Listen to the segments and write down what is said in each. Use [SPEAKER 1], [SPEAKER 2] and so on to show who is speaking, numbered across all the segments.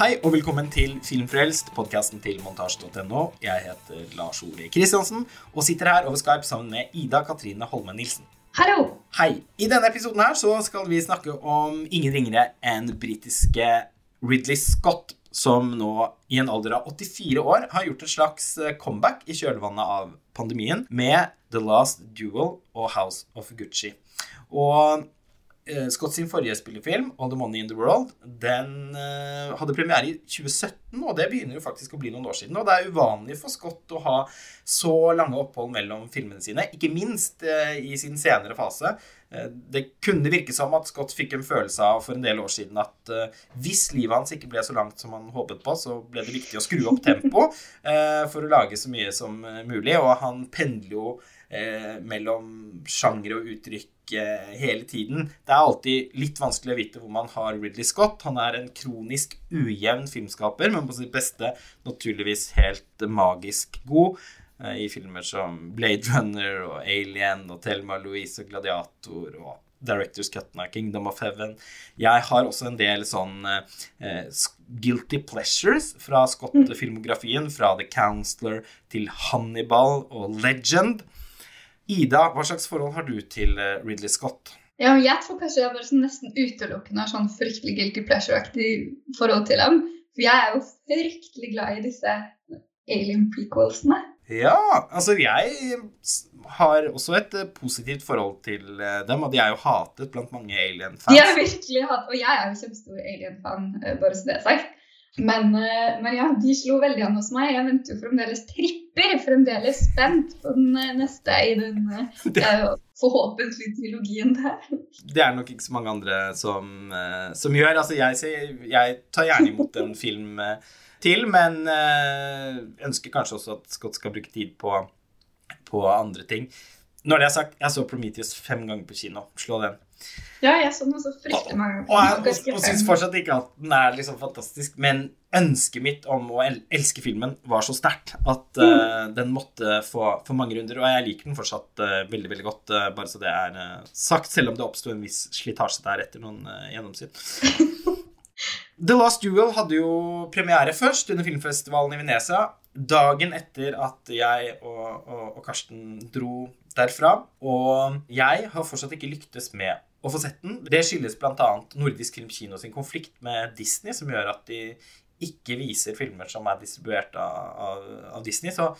[SPEAKER 1] Hei og velkommen til Filmfrelst, podkasten til montasj.no. Jeg heter Lars Ole Kristiansen og sitter her over Skype sammen med Ida Katrine Holme Nilsen.
[SPEAKER 2] Hallo!
[SPEAKER 1] Hei. I denne episoden her så skal vi snakke om ingen ringere enn britiske Ridley Scott, som nå i en alder av 84 år har gjort et slags eh, comeback i kjølvannet av pandemien med The Last Duel og House of Gucci. Og Scott sin forrige spillefilm, All the Money in the World, den uh, hadde premiere i 2017, og det begynner jo faktisk å bli noen år siden. Og det er uvanlig for Scott å ha så lange opphold mellom filmene sine, ikke minst uh, i sin senere fase. Uh, det kunne virke som at Scott fikk en følelse av for en del år siden at eh, hvis livet hans ikke ble så langt som han håpet på, så ble det viktig å skru opp tempo eh, for å lage så mye som eh, mulig. Og han pendler jo eh, mellom sjangre og uttrykk eh, hele tiden. Det er alltid litt vanskelig å vite hvor man har Ridley Scott. Han er en kronisk ujevn filmskaper, men på sitt beste naturligvis helt magisk god eh, i filmer som Blade Runner og Alien og Thelma Louise og Gladiator og Directors Cutna, Kingdom of Heaven. Jeg har også en del sånn eh, guilty pleasures fra Scott-filmografien, fra The Counselor til Hannibal og Legend. Ida, hva slags forhold har du til eh, Ridley Scott?
[SPEAKER 2] Ja, jeg tror kanskje jeg bare sånn nesten utelukkende har sånn fryktelig guilty pleasure-aktig forhold til ham. For jeg er jo fryktelig glad i disse alien prequelsene.
[SPEAKER 1] Ja, altså jeg har også et eh, positivt forhold til eh, dem, og de er jo hatet blant mange Alien-fans.
[SPEAKER 2] De er virkelig hatet, Og jeg er jo kjempestor alien-fan, bare så det er sagt. Men, eh, men ja, de slo veldig an hos meg. Jeg venter jo fremdeles tripper. Fremdeles spent på den eh, neste i den eh, forhåpentlige trilogien der.
[SPEAKER 1] Det er nok ikke så mange andre som, som gjør. Altså, jeg, jeg tar gjerne imot en film til, men ønsker kanskje også at Scott skal bruke tid på, på andre ting. Når det er sagt, jeg så Prometheus fem ganger på kino. Slå den.
[SPEAKER 2] Ja, jeg så den også fryktelig mange
[SPEAKER 1] Og og,
[SPEAKER 2] Ganske
[SPEAKER 1] og, og syns fortsatt ikke at den er liksom fantastisk, men ønsket mitt om å el elske filmen var så sterkt at eh, den måtte få, få mange runder. Og jeg liker den fortsatt uh, veldig veldig godt, uh, bare så det er sagt, selv om det oppsto en viss slitasje der etter noen uh, gjennomsyn. The Last Duel hadde jo premiere først under filmfestivalen i Venezia. Dagen etter at jeg og, og, og Karsten dro derfra. Og jeg har fortsatt ikke lyktes med å få sett den. Det skyldes bl.a. Nordisk Film Kino sin konflikt med Disney, som gjør at de ikke viser filmer som er distribuert av, av, av Disney. Så,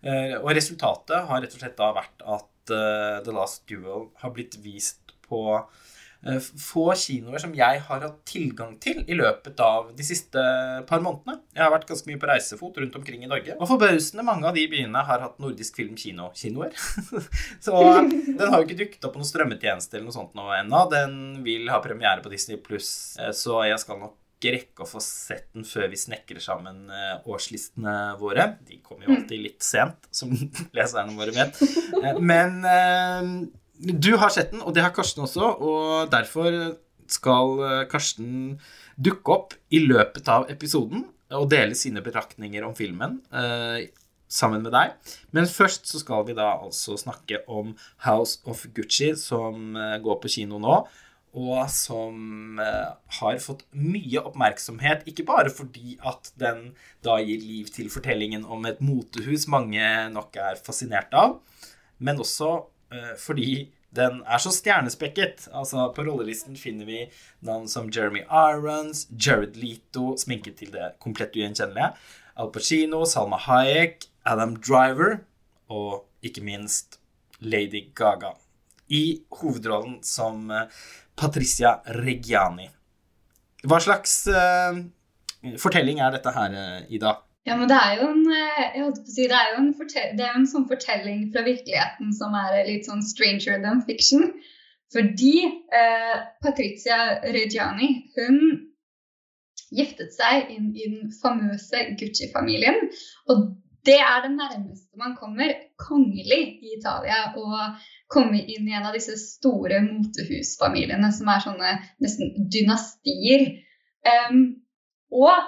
[SPEAKER 1] eh, og resultatet har rett og slett da vært at eh, The Last Duel har blitt vist på få kinoer som jeg har hatt tilgang til i løpet av de siste par månedene. Jeg har vært ganske mye på reisefot rundt omkring i Norge. Og forbausende mange av de byene har hatt Nordisk Film Kino-kinoer. Så den har jo ikke dukket opp på noen strømmetjeneste eller noe sånt nå ennå. Den vil ha premiere på Disney pluss, så jeg skal nok rekke å få sett den før vi snekrer sammen eh, årslistene våre. De kommer jo alltid litt sent, som leserne våre vet. Eh, Men eh, du har sett den, og det har Karsten også, og derfor skal eh, Karsten dukke opp i løpet av episoden og dele sine betraktninger om filmen eh, sammen med deg. Men først så skal vi da altså snakke om House of Gucci, som eh, går på kino nå. Og som eh, har fått mye oppmerksomhet, ikke bare fordi at den da gir liv til fortellingen om et motehus mange nok er fascinert av, men også fordi den er så stjernespekket. Altså, på rollelisten finner vi navn som Jeremy Irons, Jared Leto, sminket til det komplett ugjenkjennelige, Al Pacino, Salma Hayek, Adam Driver og ikke minst Lady Gaga. I hovedrollen som eh, Patricia Reggiani. Hva slags uh, fortelling er dette her, eh, Ida?
[SPEAKER 2] Ja, men det er jo en, eh, jeg holdt på å si, det er jo en, det er en sånn fortelling fra virkeligheten som er litt sånn stranger than fiction. Fordi eh, Patricia Reggiani, hun giftet seg inn i den famøse Gucci-familien. Og det er det nærmeste man kommer kongelig i Italia å komme inn i en av disse store motehusfamiliene som er sånne nesten dynastier. Um, og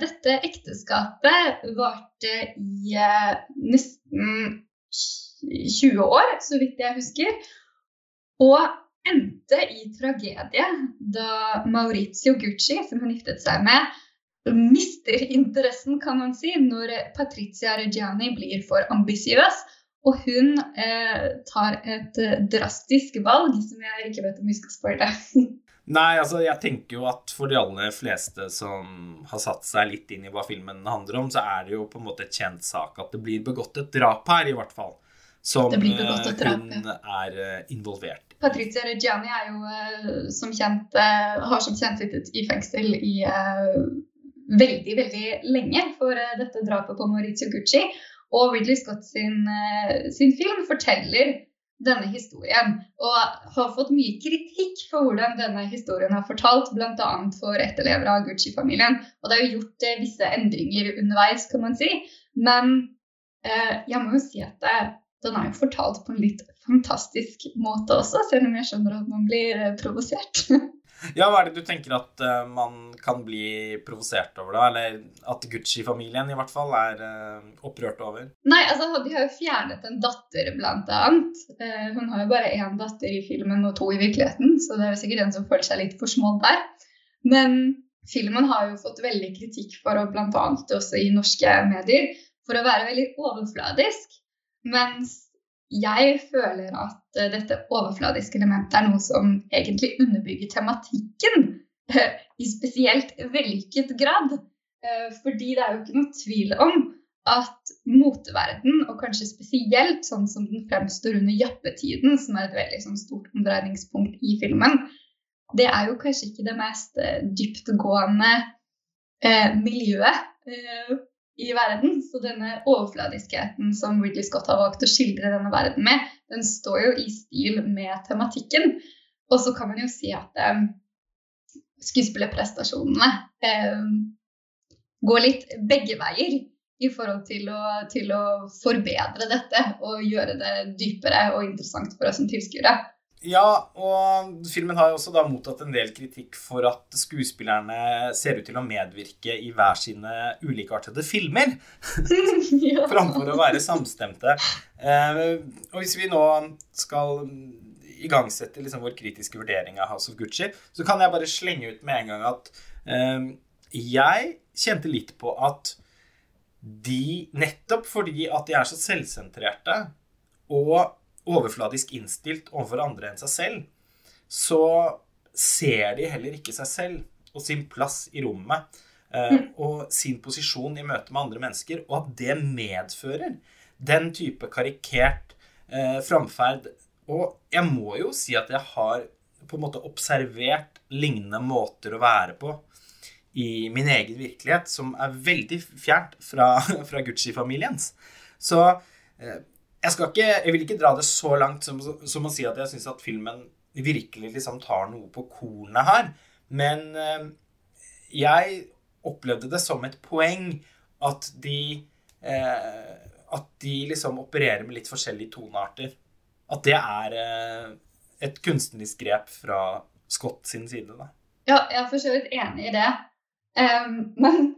[SPEAKER 2] dette ekteskapet varte i eh, nesten 20 år, så vidt jeg husker. Og endte i tragedie da Maurizio Gucci, som hun giftet seg med, mister interessen, kan man si, når Patricia Reggiani blir for ambisiøs. Og hun eh, tar et eh, drastisk valg som jeg ikke vet om vi skal spoile.
[SPEAKER 1] Nei, altså jeg tenker jo at for de aller fleste som har satt seg litt inn i hva filmen handler om, så er det jo på en måte et kjent sak at det blir begått et drap her, i hvert fall. Som drap, hun ja. er involvert
[SPEAKER 2] Patricia Reggiani er jo uh, som kjent har som kjent sittet i fengsel i veldig, veldig lenge for dette drapet på Maurizio Gucci. Og Ridley Scott sin, sin, film forteller denne historien. Og har fått mye kritikk for hvordan denne historien er fortalt, bl.a. for etterlevere av Gucci-familien. Og det er jo gjort visse endringer underveis, kan man si. Men jeg må jo si at det, den er jo fortalt på en litt fantastisk måte også, selv om jeg skjønner at man blir eh, provosert.
[SPEAKER 1] ja, hva er det du tenker at uh, man kan bli provosert over, da? Eller at Gucci-familien i hvert fall er uh, opprørt over?
[SPEAKER 2] Nei, altså de har jo fjernet en datter, blant annet. Uh, hun har jo bare én datter i filmen og to i virkeligheten, så det er jo sikkert den som føler seg litt forsmådd der. Men filmen har jo fått veldig kritikk for, og annet også i norske medier, for å være veldig overfladisk. Mens jeg føler at uh, dette overfladiske elementet er noe som egentlig underbygger tematikken uh, i spesielt vellykket grad. Uh, fordi det er jo ikke noe tvil om at moteverden, og kanskje spesielt sånn som den fremstår under jappetiden, som er et veldig sånn, stort omdreiningspunkt i filmen, det er jo kanskje ikke det mest dyptgående miljøet i verden. Så denne overfladiskheten som Ridley Scott har valgt å skildre denne verden med, den står jo i stil med tematikken. Og så kan man jo si at eh, skuespillerprestasjonene eh, går litt begge veier i forhold til å, til å, forbedre dette og gjøre det dypere og interessant for oss som tilskuere.
[SPEAKER 1] Ja, og filmen har jo også da mottatt en del kritikk for at skuespillerne ser ut til å medvirke i hver sine ulikeartede filmer. Framfor å være samstemte. Eh, og hvis vi nå skal igangsette liksom vår kritiske vurdering av House of Gucci, så kan jeg bare slenge ut med en gang at eh, jeg kjente litt på at de, nettopp fordi at de er så selvsentrerte og overfladisk innstilt overfor andre enn seg selv, så ser de heller ikke seg selv og sin plass i rommet eh, mm. og sin posisjon i møte med andre mennesker, og at det medfører den type karikert eh, framferd. Og jeg må jo si at jeg har på en måte observert lignende måter å være på i min egen virkelighet, som er veldig fjernt fra, fra Gucci-familiens. Så eh, jeg, skal ikke, jeg vil ikke dra det så langt som, som å si at jeg syns at filmen virkelig liksom tar noe på kornet her. Men eh, jeg opplevde det som et poeng at de eh, At de liksom opererer med litt forskjellige tonearter. At det er eh, et kunstnerisk grep fra Scott sin side, da.
[SPEAKER 2] Ja, jeg er for så vidt enig i det. Um, men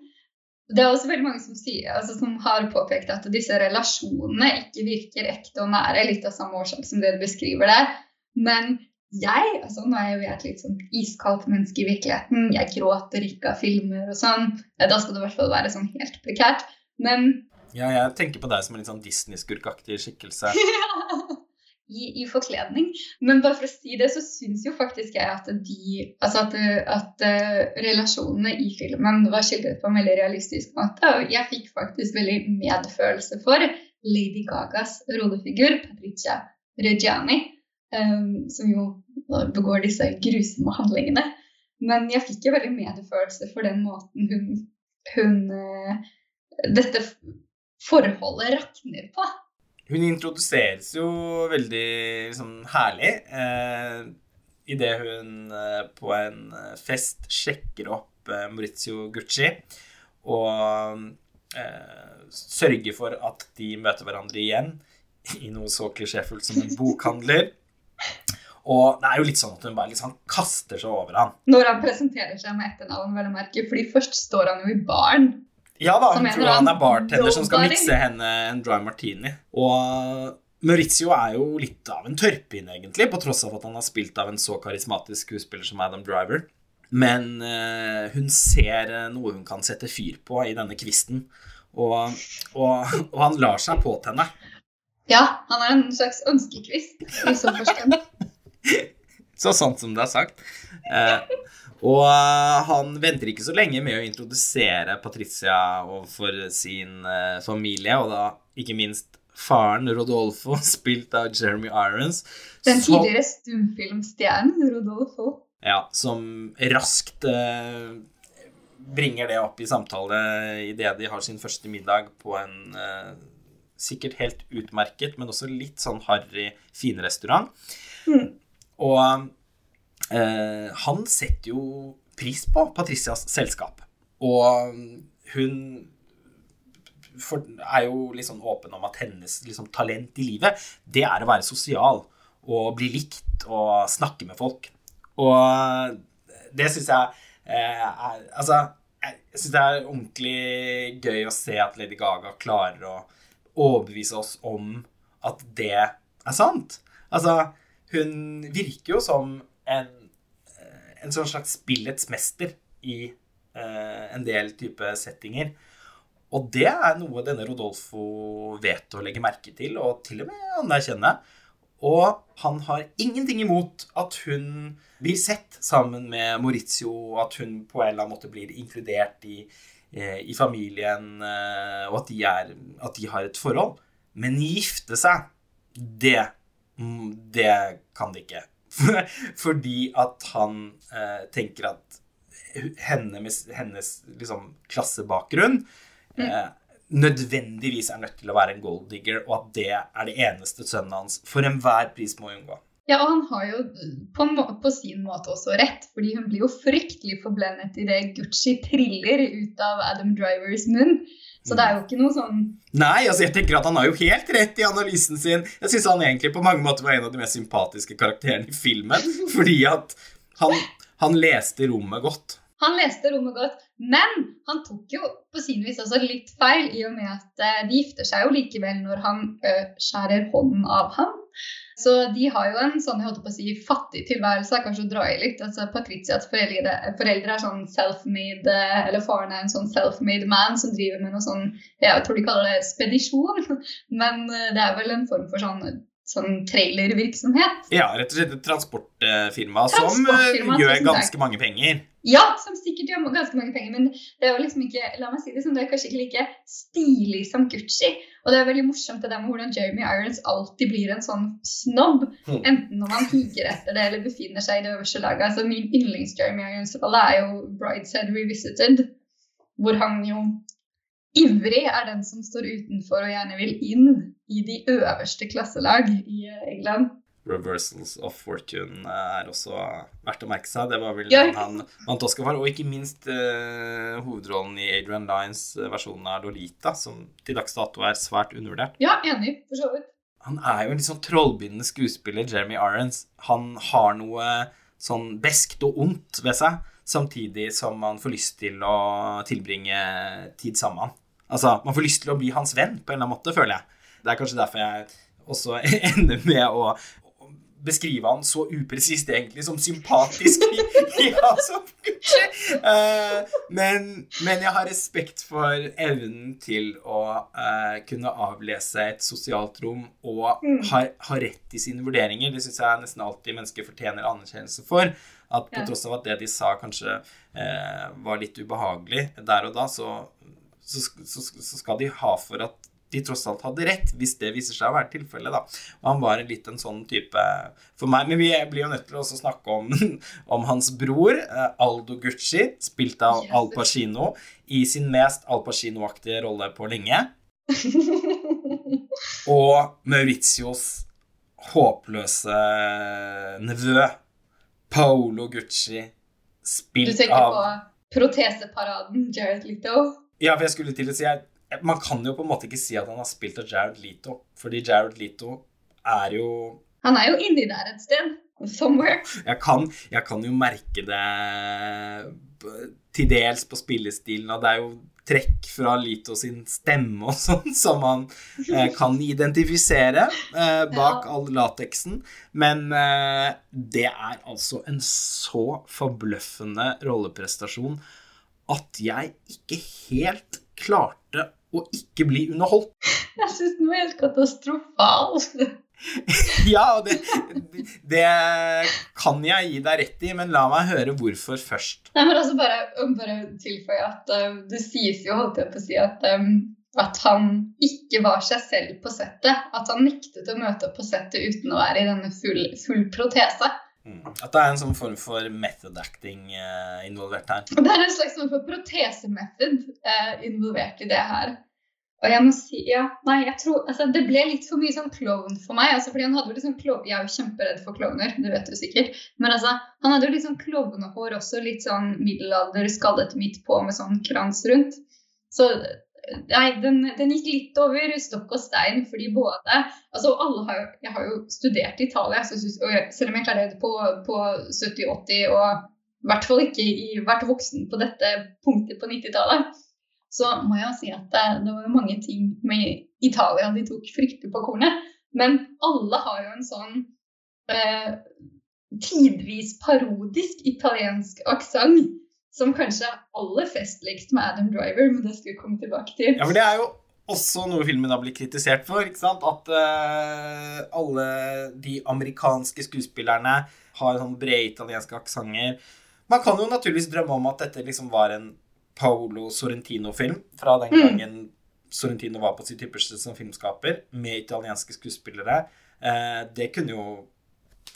[SPEAKER 2] det er også veldig mange som, sier, altså, som, har påpekt at disse relasjonene ikke virker ekte og nære, litt av samme årsak som det du beskriver der. Men jeg altså Nå er jo jeg et litt sånn iskaldt menneske i virkeligheten. Jeg gråter ikke av filmer og sånn. Da skal det i hvert fall være sånn helt prekært. Men
[SPEAKER 1] Ja, jeg tenker på deg som en litt sånn Disney-skurkaktig skikkelse.
[SPEAKER 2] i, i, forkledning. Men bare for å si det, så syns jo faktisk jeg at de Altså at, at uh, relasjonene i filmen var skildret på en veldig realistisk måte. Og jeg fikk faktisk veldig medfølelse for Lady Gagas rollefigur, Patricia Reggiani, um, som jo begår disse grusomme handlingene. Men jeg fikk jo veldig medfølelse for den måten hun, hun uh, Dette forholdet rakner på.
[SPEAKER 1] Hun introduseres jo veldig liksom, herlig eh, idet hun eh, på en eh, fest sjekker opp eh, Maurizio Gucci og eh, sørger for at de møter hverandre igjen i noe så klisjéfullt som en bokhandler. Og det er jo litt sånn at hun bare liksom kaster seg over han.
[SPEAKER 2] Når han presenterer seg med etternavn, vel å merke. Fordi først står han jo i baren
[SPEAKER 1] ja da, han tror han er bartender som skal mikse henne en dry martini. Og Maurizio er jo litt av en tørpin egentlig, på tross av at han har spilt av en så karismatisk skuespiller som Adam Driver. Men uh, hun ser noe hun kan sette fyr på i denne kvisten, og, og, og han lar seg påtenne.
[SPEAKER 2] Ja, han er en slags ønskekvist i så forstand.
[SPEAKER 1] så sant som det er sagt. Uh, og uh, han venter ikke så lenge med å introdusere Patricia overfor sin uh, familie, og da ikke minst faren Rodolfo, spilt av Jeremy Irons.
[SPEAKER 2] Den tidligere stumfilmstjernen Rodolfo.
[SPEAKER 1] Ja, som raskt eh, bringer det opp i samtale idet de har sin første middag på en sikkert helt utmerket, men også litt sånn harry finrestaurant. Mm. Og Eh, han setter jo pris på Patricias selskap. Og hun er jo litt sånn åpen om at hennes liksom, talent i livet, det er å være sosial og bli likt og snakke med folk. Og det syns jeg eh, er Altså, jeg syns det er ordentlig gøy å se at Lady Gaga klarer å overbevise oss om at det er sant. Altså, hun virker jo som en en sånn slags spillets mester i eh, en del type settinger. Og det er noe denne Rodolfo vet å legge merke til, og til og med anerkjenne. Og han har ingenting imot at hun blir sett sammen med Maurizio, at hun på en eller annen måte blir inkludert i, eh, i familien, eh, og at de, er, at de, har et forhold. Men gifte seg, det, mm, det kan de ikke. Fordi at han eh, tenker at henne med hennes liksom, klassebakgrunn mm. eh, nødvendigvis er nødt til å være en gold digger, og at det er det eneste sønnen hans for enhver pris må unngå.
[SPEAKER 2] Ja, og han har jo på, på, sin måte også rett, fordi hun blir jo fryktelig forblendet i det Gucci triller ut av Adam Drivers munn. Så det er jo ikke noe sånn
[SPEAKER 1] Nei, altså jeg tenker at han har jo helt rett i analysen sin. Jeg syns han egentlig på mange måter var en av de mest sympatiske karakterene i filmen. Fordi at han, han leste rommet godt.
[SPEAKER 2] Han leste rommet godt, men han tok jo på sin vis også litt feil, i og med at eh, de gifter seg jo likevel når han ø, skjærer hånden av ham. Så de har jo en sånn jeg holdt på å si, fattig tilværelse, er kanskje å dra i litt. Altså Patricias foreldre, foreldre er sånn self-made Eller faren er en sånn self-made man som driver med noe sånn Jeg tror de kaller det spedisjon, men eh, det er vel en form for sånn sånn trailervirksomhet.
[SPEAKER 1] Ja, rett og slett et transportfirma, transportfirma som gjør ganske mange penger.
[SPEAKER 2] Ja, som sikkert gjør ganske mange penger, men det er jo liksom ikke la meg si det, som det er kanskje ikke like stilig som Gucci. Og det er veldig morsomt det der med hvordan Jeremy Irons alltid blir en sånn snobb. Mm. Enten når man higer etter det eller befinner seg i det øverste laget. Altså Min yndlings-Jeremy Irons-rolle er jo Brideshead Revisited, hvor han jo ivrig er den som står utenfor og gjerne vil inn i de øverste klasselag i England.
[SPEAKER 1] Reversals of Fortune er også verdt å merke seg. Det var vel ja. han vant Oscar for. Og ikke minst uh, hovedrollen i Adrian Lynes versjon av Lolita, som til dags dato er svært undervurdert.
[SPEAKER 2] Ja, enig, for så vidt.
[SPEAKER 1] Han er jo en litt sånn trollbindende skuespiller, Jeremy Irons. Han har noe sånn beskt og ondt ved seg, samtidig som man får lyst til å tilbringe tid sammen. Altså, man får lyst til å bli hans venn på en eller annen måte, føler jeg. Det er kanskje derfor jeg også ender med å beskrive han så upresist egentlig som sympatisk. ja, så uh, men, men, jeg har respekt for evnen til å uh, kunne avlese et sosialt rom og mm. ha, ha rett i sine vurderinger. Det syns jeg nesten alltid mennesker fortjener anerkjennelse for. At på tross av at det de sa kanskje uh, var litt ubehagelig der og da, så så, så, så, skal de ha for at de tross alt hadde rett, hvis det viser seg å være tilfellet. da. Og han var litt en sånn type for meg. Men vi blir jo nødt til å snakke om, om hans bror, eh, Aldo Gucci, spilt av Al Pacino, i sin mest Al Pacino-aktige rolle på lenge. Og Mauritios håpløse nevø, Paolo Gucci, spilt av Du tenker
[SPEAKER 2] på proteseparaden Jared Leto?
[SPEAKER 1] Ja, for jeg skulle til å si jeg, Man kan jo på en måte ikke si at han har spilt av Jared Leto, fordi Jared Leto er jo
[SPEAKER 2] Han er jo inni der et sted. Somewhere.
[SPEAKER 1] Jeg kan, jeg kan jo merke det til dels på spillestilen, og det er jo trekk fra Lito sin stemme og sånn, som man eh, kan identifisere eh, bak
[SPEAKER 2] Ja.
[SPEAKER 1] all lateksen. Men eh, det er altså en så forbløffende rolleprestasjon at jeg ikke helt klarte å ikke bli underholdt.
[SPEAKER 2] Jeg syns den var helt katastrofal.
[SPEAKER 1] Ja, og det, det kan jeg gi deg rett i, men la meg høre hvorfor først.
[SPEAKER 2] Nei, men altså bare, bare tilføye at uh, det sies jo, holdt jeg på å si, at, um, at han ikke var seg selv på settet. At han nektet å møte opp på settet uten å være i denne full, full protese.
[SPEAKER 1] At det er en sånn form for method acting eh, involvert her.
[SPEAKER 2] Det er en slags form for protesemethod eh, involvert i det her. Og jeg må si, ja, nei, jeg tror, altså Det ble litt for mye sånn klovn for meg. altså fordi han hadde jo liksom sånn klov, Jeg er jo kjemperedd for klovner, det vet du sikkert. Men altså, han hadde jo litt sånn klovnehår også, litt sånn middelalder, skallet midt på med sånn krans rundt. Så nei, den, den gikk litt over stokk og stein, fordi både altså alle har Jeg har jo studert i Italia, synes- selv om jeg klarer det på, på 70-80 og i hvert fall ikke i, vært voksen på dette punktet på 90-tallet, så må jeg si at det, det var mange ting med Italia de tok fryktelig på kornet. Men alle har jo en sånn eh, tidvis parodisk italiensk aksent som kanskje er aller festligst med Adam Driver, men det skal vi komme tilbake til.
[SPEAKER 1] Ja, for det er jo også noe filmen har blitt kritisert for. ikke sant? At uh, alle de amerikanske skuespillerne har sånn brede italienske aksenter. Man kan jo naturligvis drømme om at dette liksom var en Paolo Sorrentino-film fra den
[SPEAKER 2] Mm.
[SPEAKER 1] gangen Sorrentino var på sitt ypperste som filmskaper, med italienske skuespillere. Uh, det kunne jo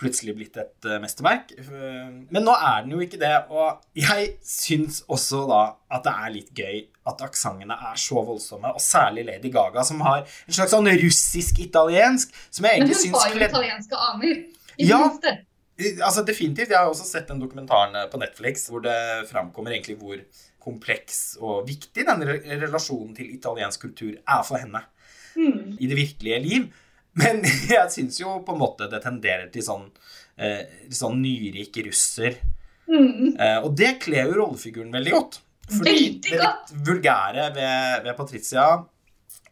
[SPEAKER 1] plutselig blitt et eh, mesterverk. Men nå er den jo ikke det, og jeg syns også da at det er litt gøy at aksentene er så voldsomme, og særlig Lady Gaga, som har en slags sånn russisk-italiensk, som jeg
[SPEAKER 2] Men hun har jo italienske aner. I
[SPEAKER 1] Ja.
[SPEAKER 2] minste.
[SPEAKER 1] Altså Definitivt. Jeg har også sett den dokumentaren eh, på Netflix hvor det framkommer egentlig hvor kompleks og viktig den relasjonen til italiensk kultur er for henne
[SPEAKER 2] Mm.
[SPEAKER 1] i det virkelige liv. Men jeg syns jo på en måte det tenderer til sånn, eh, sånn nyrik russer.
[SPEAKER 2] Mm.
[SPEAKER 1] Eh, og det kler jo rollefiguren veldig godt. Fordi
[SPEAKER 2] Veldig
[SPEAKER 1] det litt vulgære ved, ved Patricia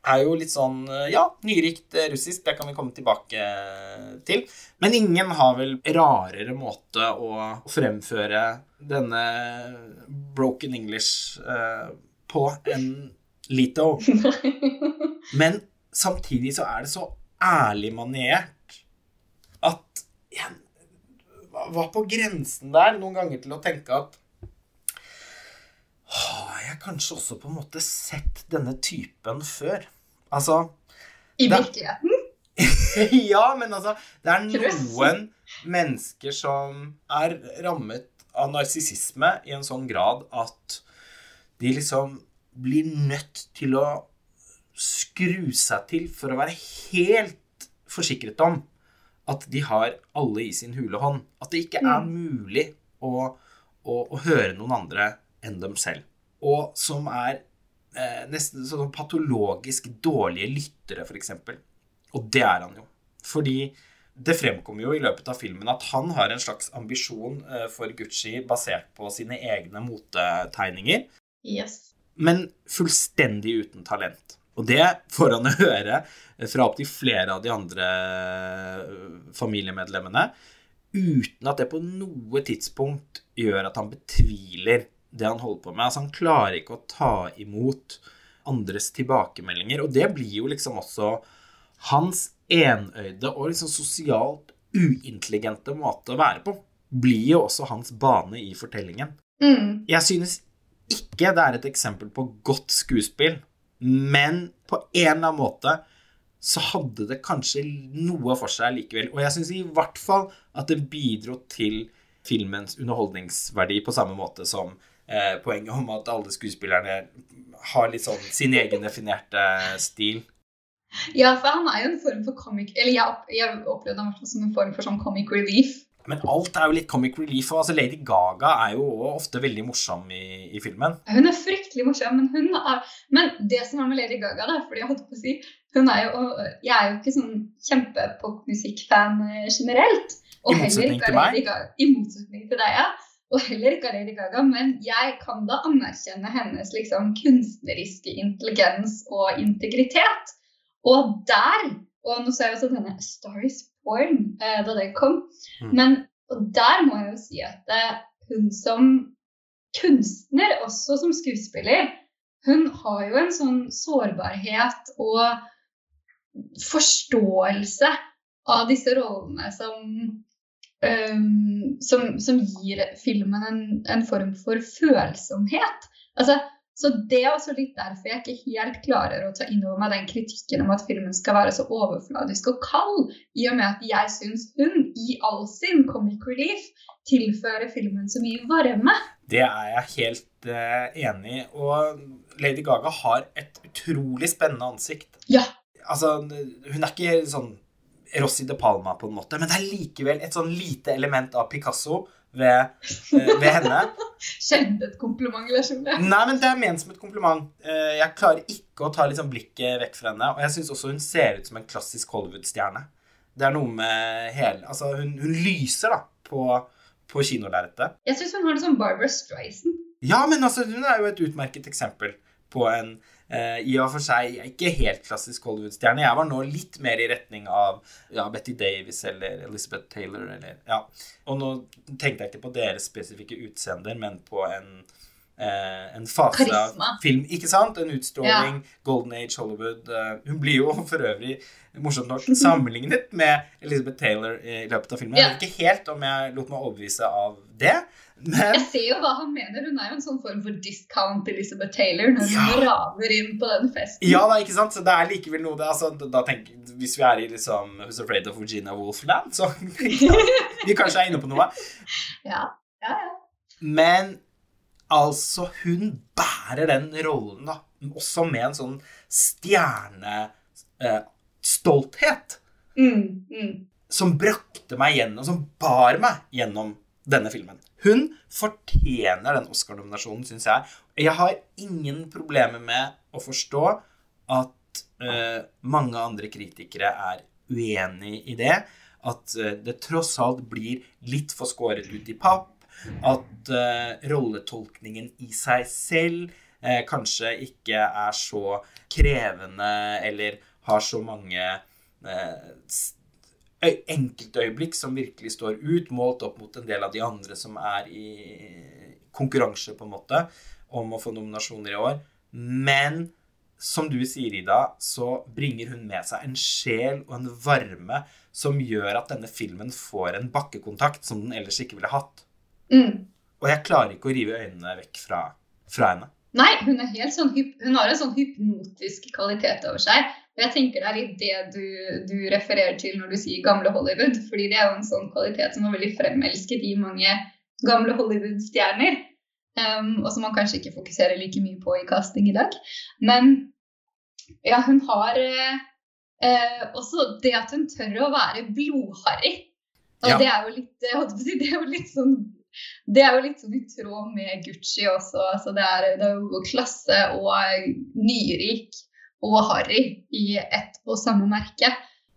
[SPEAKER 1] er jo litt sånn eh, Ja, nyrikt eh, russisk. Det kan vi komme tilbake til. Men ingen har vel rarere måte å fremføre denne broken English eh, på enn Lito. Men samtidig så er det så ærlig maniert at jeg var på grensen der noen ganger til å tenke at har jeg kanskje også på en måte sett denne typen før? Altså
[SPEAKER 2] I virkeligheten.
[SPEAKER 1] Ja, men altså Det er noen mennesker som er rammet av narsissisme i en sånn grad at de liksom blir nødt til å skru seg til for å være helt forsikret om at de har alle i sin hule hånd. At det ikke er mulig å, å, å høre noen andre enn dem selv. Og som er eh, nesten sånn patologisk dårlige lyttere, f.eks. Og det er han jo. Fordi det fremkommer jo i løpet av filmen at han har en slags ambisjon eh, for Gucci basert på sine egne motetegninger
[SPEAKER 2] Yes.
[SPEAKER 1] men fullstendig uten talent. Og det får han høre fra opptil flere av de andre øh, familiemedlemmene, uten at det på noe tidspunkt gjør at han betviler det han holder på med. Altså Han klarer ikke å ta imot andres tilbakemeldinger, og det blir jo liksom også hans enøyde og liksom sosialt uintelligente måte å være på. Blir jo også hans bane i fortellingen.
[SPEAKER 2] Mm.
[SPEAKER 1] Jeg synes ikke det er et eksempel på godt skuespill, men på en eller annen måte så hadde det kanskje noe for seg likevel. Og jeg syns i hvert fall at det bidro til filmens underholdningsverdi på samme måte som eh, poenget om at alle skuespillerne har litt sånn sin egen definerte stil.
[SPEAKER 2] Ja, for han er jo en form for comic Eller jeg, jeg opplevde han i som en form for sånn comic relief.
[SPEAKER 1] Men alt er jo litt comic relief. Og altså Lady Gaga er jo ofte veldig morsom i, i filmen.
[SPEAKER 2] Hun er fryktelig morsom, men hun er Men det som er med Lady Gaga, da, fordi jeg holdt på å si Hun er jo Jeg er jo ikke sånn kjempepopmusikkfan eh, generelt. Og
[SPEAKER 1] I motsetning til
[SPEAKER 2] meg? Gaga. I motsetning til deg, ja. og heller ikke av Lady Gaga, men jeg kan da anerkjenne hennes liksom, kunstneriske intelligens og integritet. Og der Og nå ser jeg også denne Star Is Born eh, da den kom.
[SPEAKER 1] Mm.
[SPEAKER 2] Men der må jeg jo si at eh, hun som kunstner, også som skuespiller, hun har jo en sånn sårbarhet og forståelse av disse rollene som um, som, som, gir filmen en, en, form for følsomhet. Altså, så Det er også litt derfor jeg ikke helt klarer å ta inn over meg den kritikken om at filmen skal være så overfladisk og kald, i og med at jeg syns hun i all sin comic relief tilfører filmen så mye varme.
[SPEAKER 1] Det er jeg helt uh, enig i. Og Lady Gaga har et utrolig spennende ansikt.
[SPEAKER 2] Ja.
[SPEAKER 1] Altså, hun er ikke sånn Rossi de Palma, på en måte, men det er likevel et sånn lite element av Picasso ved, uh, ved henne.
[SPEAKER 2] Sjelden et kompliment, Lars Ole.
[SPEAKER 1] Nei, men det er ment som et kompliment. Uh, jeg klarer ikke å ta liksom blikket vekk fra henne. Og jeg syns også hun ser ut som en klassisk Hollywood-stjerne. Det er noe med hele Altså, hun, hun lyser, da, på, på kinolerretet.
[SPEAKER 2] Jeg syns hun har det som Barbara Streisand.
[SPEAKER 1] Ja, men altså, hun er jo et utmerket eksempel på en eh, i og for seg ikke helt klassisk Hollywood-stjerne. Jeg var nå litt mer i retning av ja, Betty Davis eller Elizabeth Taylor. Eller, ja. Og nå tenkte jeg ikke på deres spesifikke utseender, men på en, en fase
[SPEAKER 2] Karisma.
[SPEAKER 1] av film. Ikke sant? En utstråling.
[SPEAKER 2] Ja.
[SPEAKER 1] Golden Age Hollywood. Eh, hun blir jo for øvrig morsomt nok sammenlignet med Elizabeth Taylor i løpet av filmen.
[SPEAKER 2] Ja.
[SPEAKER 1] Jeg vet ikke helt om jeg lot meg overbevise av det. Men
[SPEAKER 2] Jeg ser jo hva han mener. Hun er jo en sånn form for discount Elizabeth Taylor når hun
[SPEAKER 1] Ja.
[SPEAKER 2] raver inn på den festen.
[SPEAKER 1] Ja, da, ikke sant? Så det er likevel noe det, altså, da tenk, Hvis vi er i liksom Who's Afraid of Virginia Wolfland, så tenker jeg vi kanskje er inne på noe.
[SPEAKER 2] Ja, ja, ja.
[SPEAKER 1] Men altså, hun bærer den rollen, da. Også med en sånn stjernestolthet.
[SPEAKER 2] Mm, mm.
[SPEAKER 1] som brakte meg gjennom, som bar meg gjennom denne filmen. Hun fortjener den Oscar-nominasjonen, syns jeg. Jeg har ingen problemer med å forstå at eh, mange andre kritikere er uenig i det. At eh, det tross alt blir litt for skåret ut i papp. At uh, rolletolkningen i seg selv uh, kanskje ikke er så krevende eller har så mange uh, enkeltøyeblikk som virkelig står ut, målt opp mot en del av de andre som er i konkurranse, på en måte, om å få nominasjoner i år. Men som du sier, Ida, så bringer hun med seg en sjel og en varme som gjør at denne filmen får en bakkekontakt som den ellers ikke ville hatt.
[SPEAKER 2] Mm.
[SPEAKER 1] Og jeg klarer ikke å rive øynene vekk fra, fra henne.
[SPEAKER 2] Nei, hun, er helt sånn, hun har en sånn hypnotisk kvalitet over seg. Og jeg tenker det er litt det du, du refererer til når du sier gamle Hollywood. fordi det er jo en sånn kvalitet som var veldig fremelsket i mange gamle Hollywood-stjerner. Um, og som man kanskje ikke fokuserer like mye på i casting i dag. Men ja, hun har eh, eh, også det at hun tør å være blodharry. Og
[SPEAKER 1] Ja.
[SPEAKER 2] det er jo litt, å si, det er jo litt sånn det er jo litt sånn i tråd med Gucci også. Altså det, er, det er jo klasse og nyrik og harry i ett og samme merke.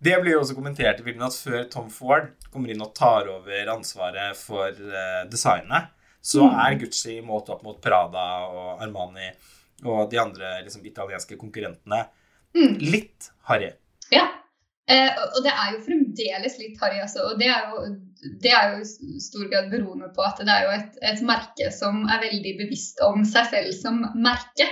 [SPEAKER 1] Det blir jo også kommentert i filmen at før Tom Ford kommer inn og tar over ansvaret for eh, designet, så
[SPEAKER 2] Mm.
[SPEAKER 1] er Gucci målt opp mot Prada og Armani og de andre liksom, italienske konkurrentene
[SPEAKER 2] Mm.
[SPEAKER 1] litt harry.
[SPEAKER 2] Ja. Eh, og- det er jo fremdeles litt harry, altså. Og det er jo, det er jo i stor grad beroende på at det er jo et, et merke som er veldig bevisst om seg selv som merke.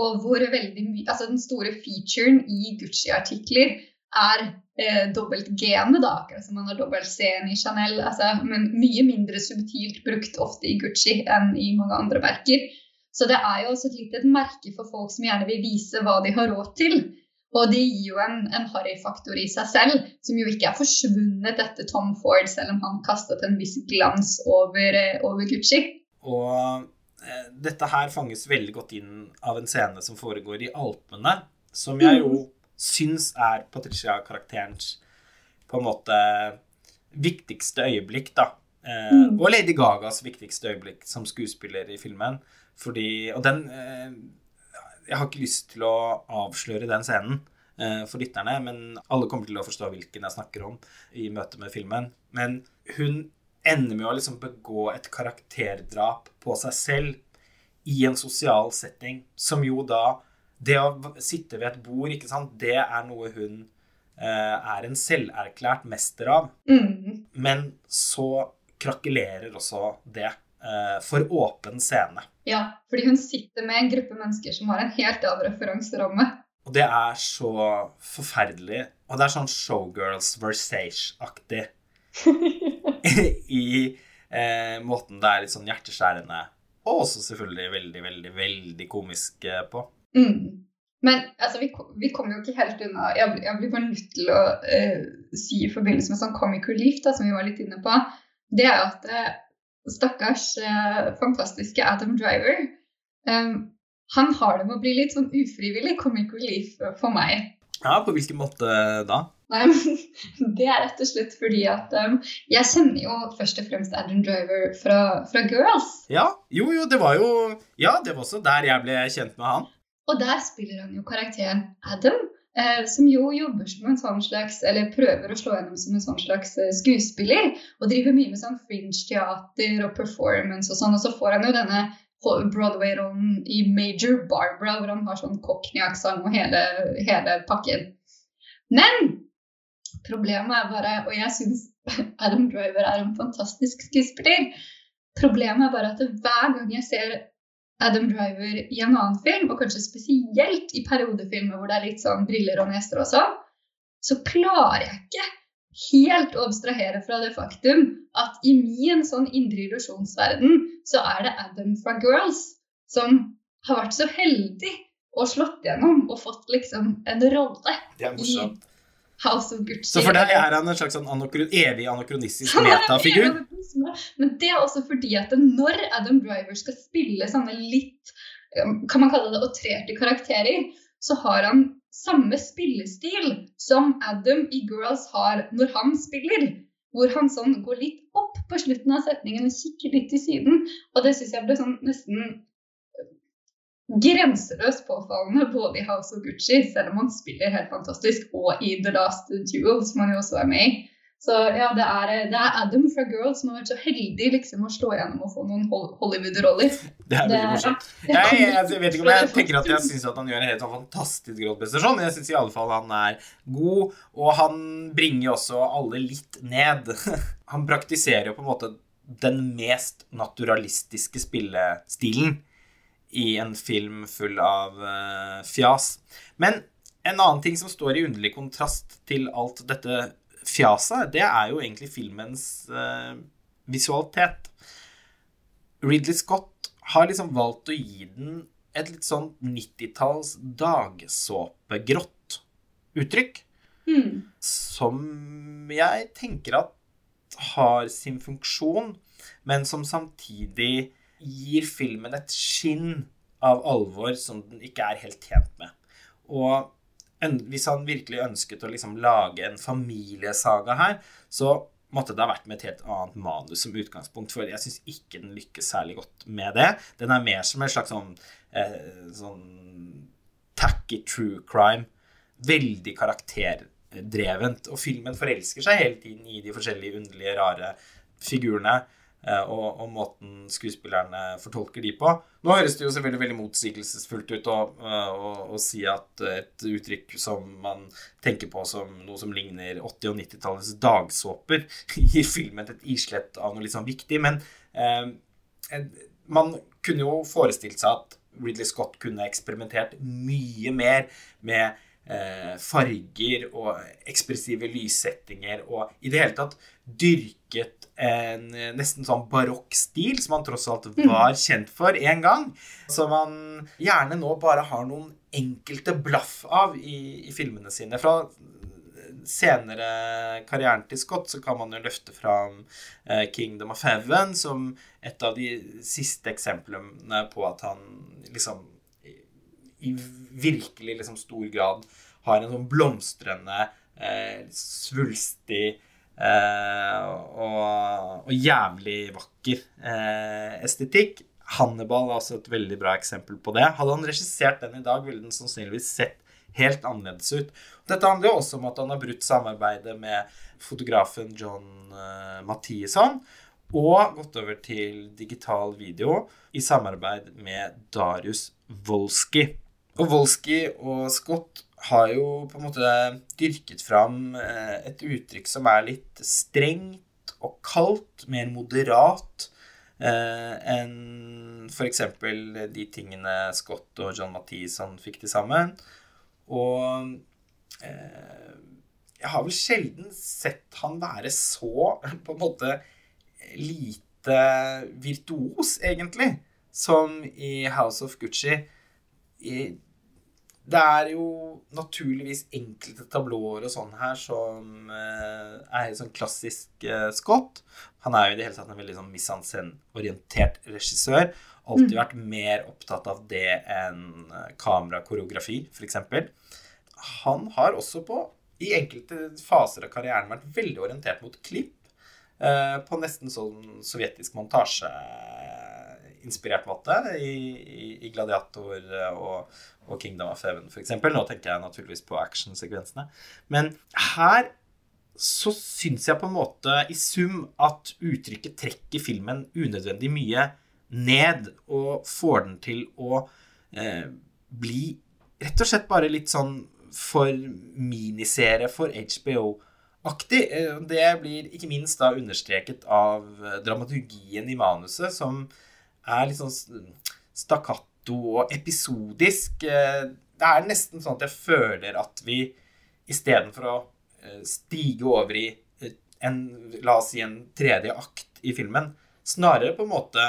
[SPEAKER 2] Og hvor veldig mye Altså den store featuren i Gucci-artikler er eh, dobbelt G-ene, da, akkurat som man har dobbelt C-en i Chanel. Altså, men mye mindre subtilt brukt ofte i Gucci enn i mange andre merker. Så det er jo også et litt et merke for folk som gjerne vil vise hva de har råd til. Og det gir jo en, en harry-faktor i seg selv, som jo ikke er forsvunnet etter Tom Ford, selv om han kastet en viss glans over, eh, over Gucci.
[SPEAKER 1] Og eh, dette her fanges veldig godt inn av en scene som foregår i Alpene, som jeg jo syns er Patricia-karakterens på en måte viktigste øyeblikk, da. Eh,
[SPEAKER 2] Mm.
[SPEAKER 1] Og Lady Gagas viktigste øyeblikk som skuespiller i filmen. Fordi Og den eh, Jeg har ikke lyst til å avsløre den scenen eh, for lytterne, men alle kommer til å forstå hvilken jeg snakker om i møte med filmen. Men hun ender med å liksom begå et karakterdrap på seg selv i en sosial setting, som jo da Det å sitte ved et bord, ikke sant, det er noe hun eh, er en selverklært mester av.
[SPEAKER 2] Mm.
[SPEAKER 1] Men så krakelerer også det for åpen scene.
[SPEAKER 2] Ja, fordi hun sitter med en gruppe mennesker som har en helt annen referanseramme.
[SPEAKER 1] Og det er så forferdelig. Og det er sånn Showgirls Versage-aktig i eh, måten det er litt sånn hjerteskjærende. Og også selvfølgelig veldig, veldig, veldig komisk eh, på.
[SPEAKER 2] Mm. Men altså, vi, vi kommer jo ikke helt unna. Jeg, jeg blir bare nødt til å eh, si i forbindelse med sånn comic relief, da, som vi var litt inne på, det er at eh, stakkars eh, fantastiske Adam Driver eh, Han har det med å bli litt sånn ufrivillig comic relief for meg.
[SPEAKER 1] Ja, på hvilken måte da?
[SPEAKER 2] Nei, men Det er rett og slett fordi at um, jeg kjenner jo først og fremst Adam Driver fra, fra Girls.
[SPEAKER 1] Ja, jo, jo, det var jo Ja, det var også der jeg ble kjent med han.
[SPEAKER 2] Og der spiller han jo karakteren Adam, eh, som jo jobber som en sånn slags Eller prøver å slå gjennom som en sånn slags eh, skuespiller. Og driver mye med sånn fringe-teater og performance og sånn. Og så får han jo denne Broadway-rollen i Major Barbara, hvor han har sånn cockney-aksent og hele, hele pakken. Men problemet er bare Og jeg syns Adam Driver er en fantastisk skuespiller. Problemet er bare at hver gang jeg ser Adam Driver i en annen film, og kanskje spesielt i periodefilmer hvor det er litt sånn briller og nester og sånn, så klarer jeg ikke helt å abstrahere fra det faktum at i min sånn indre illusjonsverden så er det Adam fra Girls som har vært så heldig og slått gjennom og fått liksom en rolle
[SPEAKER 1] Det er
[SPEAKER 2] i. House of Gucci.
[SPEAKER 1] Så for deg er han en slags sånn anokron, evig
[SPEAKER 2] er
[SPEAKER 1] metafigur?
[SPEAKER 2] Men det er også fordi at når Adam Driver skal spille sånne litt um, Kan man kalle det outrerte karakterer, så har han samme spillestil som Adam i Girls har når han spiller. Hvor han sånn går litt opp på slutten av setningen og kikker litt til siden. Og det syns jeg ble sånn nesten grenseløst påfallende både i House of Gucci, selv om han spiller helt fantastisk, og i The Last Duel, som han jo også er med i. Så ja, det er, det er Adam fra Girls som har vært så heldig liksom å slå gjennom og få noen Hollywood-roller.
[SPEAKER 1] Det er veldig morsomt. Jeg, jeg, jeg vet ikke om jeg tenker at jeg syns han gjør en helt fantastisk rolleprestasjon, jeg syns i alle fall han er god, og han bringer også alle litt ned. Han praktiserer jo på en måte den mest naturalistiske spillestilen i en film full av uh, fjas. Men en annen ting som står i underlig kontrast til alt dette fjaset, det er jo egentlig filmens uh, visualitet. Ridley Scott har liksom valgt å gi den et litt sånn 90-talls dagsåpegrått uttrykk,
[SPEAKER 2] Mm.
[SPEAKER 1] som jeg tenker at har sin funksjon, men som samtidig gir filmen et skinn av alvor som den ikke er helt tjent med. Og hvis han virkelig ønsket å liksom lage en familiesaga her, så måtte det ha vært med et helt annet manus som utgangspunkt, for jeg syns ikke den lykkes særlig godt med det. Den er mer som en slags sånn, eh, sånn tacky true crime. Veldig karakterdrevent. Og filmen forelsker seg hele tiden i de forskjellige underlige, rare figurene. Eh, Og, og måten skuespillerne fortolker de på. Nå høres det jo selvfølgelig veldig motsigelsesfullt ut å, eh, å, å si at et uttrykk som man tenker på som noe som ligner 80- og 90-tallets dagsåper, gir filmen et islett av noe litt sånn viktig. Men eh, man kunne jo forestilt seg at Ridley Scott kunne eksperimentert mye mer med farger og ekspressive lyssettinger og i det hele tatt dyrket en eh, nesten sånn barokk stil som han tross alt var kjent for en gang. Som han gjerne nå bare har noen enkelte blaff av i, i filmene sine. Fra senere karrieren til Scott så kan man jo løfte fram eh, Kingdom of Heaven som et av de siste eksemplene på at han liksom i, virkelig liksom stor grad har en sånn blomstrende, eh, svulstig eh, og, og jævlig vakker eh, estetikk. Hannibal er også et veldig bra eksempel på det. Hadde han regissert den i dag, ville den sannsynligvis sett helt annerledes ut. Dette handler også om at han har brutt samarbeidet med fotografen John uh, Mathieson. og gått over til digital video i samarbeid med Darius Wolski. Og Wolski og Scott har jo på en måte dyrket fram eh, et uttrykk som er litt strengt og kaldt, mer moderat eh, enn f.eks. de tingene Scott og John Mathisen fikk til sammen. Og eh, jeg har vel sjelden sett han være så på en måte lite virtuos, egentlig, som i House of Gucci. I, det er jo naturligvis enkelte tablåer og sånn her som er er sånn klassisk eh, Scott. Han er jo i det hele tatt en veldig sånn mise-en-scène-orientert regissør. Alltid vært mer opptatt av det enn eh, kamerakoreografi, f.eks. Han har også på, i enkelte faser av karrieren, vært veldig orientert mot klipp. Eh, på nesten sånn sovjetisk montasjeinspirert måte i, i, i Gladiator og, og, Kingdom of Heaven f.eks. Nå tenker jeg naturligvis på actionsekvensene. Men her så syns jeg på en måte i sum at uttrykket trekker filmen unødvendig mye ned og får den til å eh, bli rett og slett bare litt sånn for miniserie for HBO-aktig. Eh, det blir ikke minst da understreket av eh, dramaturgien i manuset, som er litt sånn stakkato og episodisk. Eh, det er nesten sånn at jeg føler at vi istedenfor å stige over i en, la oss si, en tredje akt i filmen, snarere på en måte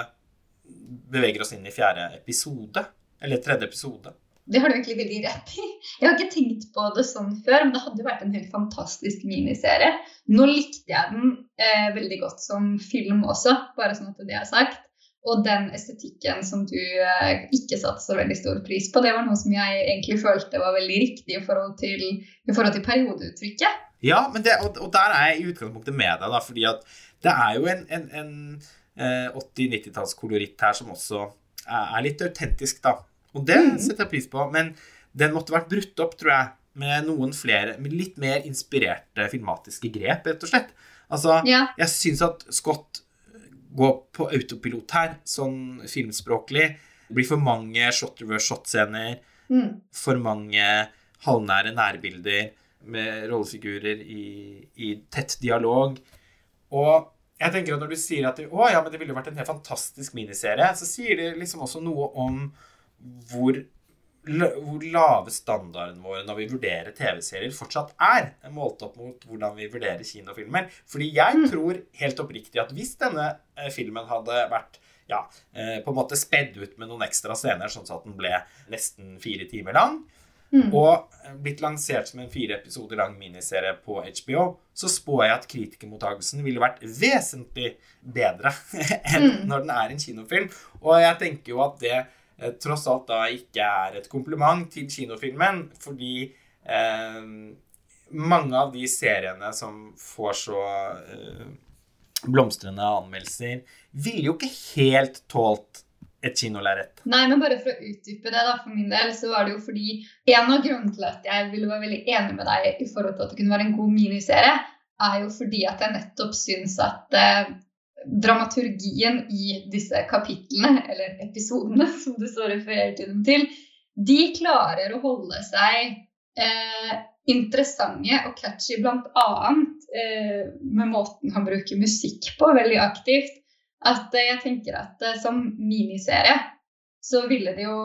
[SPEAKER 1] beveger oss inn i fjerde episode. Eller tredje episode.
[SPEAKER 2] Det har du egentlig veldig rett i. Jeg har ikke tenkt på det sånn før, men det hadde jo vært en helt fantastisk miniserie. Nå likte jeg den eh, veldig godt som film også, bare sånn at det er sagt. Og den estetikken som du eh, ikke satte så veldig stor pris på, det var noe som jeg egentlig følte var veldig riktig i forhold til, i forhold til periodeuttrykket.
[SPEAKER 1] Ja, det, og, og, der er jeg i utgangspunktet med deg, da, fordi at det er jo en, en, en eh, 80-90-tallskoloritt her som også er, er litt autentisk, da. Og det mm. setter jeg pris på. Men den måtte vært brutt opp, tror jeg, med noen flere med litt mer inspirerte filmatiske grep, rett og slett. Altså, ja. jeg syns at Scott går på autopilot her, sånn filmspråklig. Det blir for mange shot-reverse-shot-scener. Mm. For mange halvnære nærbilder med rollefigurer i, i, tett dialog. Og jeg tenker at når du sier at det, å, ja, men det ville vært en helt fantastisk miniserie, så sier det liksom også noe om hvor, hvor lave standarden våre når vi vurderer TV-serier, fortsatt er. Målt opp mot hvordan vi vurderer kinofilmer. Fordi jeg mm. tror helt oppriktig at hvis denne eh, filmen hadde vært ja, eh, på en måte spedd ut med noen ekstra scener, sånn at den ble nesten fire timer lang, Mm. Og blitt lansert som en fire episoder lang miniserie på HBO, så spår jeg at kritikermottagelsen ville vært vesentlig bedre enn mm. når den er en kinofilm. Og jeg tenker jo at det tross alt da ikke er et kompliment til kinofilmen, fordi eh, mange av de seriene som får så eh, blomstrende anmeldelser, ville jo ikke helt tålt et kinolerret.
[SPEAKER 2] Nei, men bare for å utdype det, da, for min del, så var det jo fordi En av grunnene til at jeg ville være veldig enig med deg i forhold til at det kunne være en god miniserie, er jo fordi at jeg nettopp syns at eh, dramaturgien i disse kapitlene, eller episodene, som det så refererer til dem til, de klarer å holde seg eh, interessante og catchy bl.a. Eh, med måten han bruker musikk på, veldig aktivt. At eh, jeg tenker at eh, som miniserie så ville det jo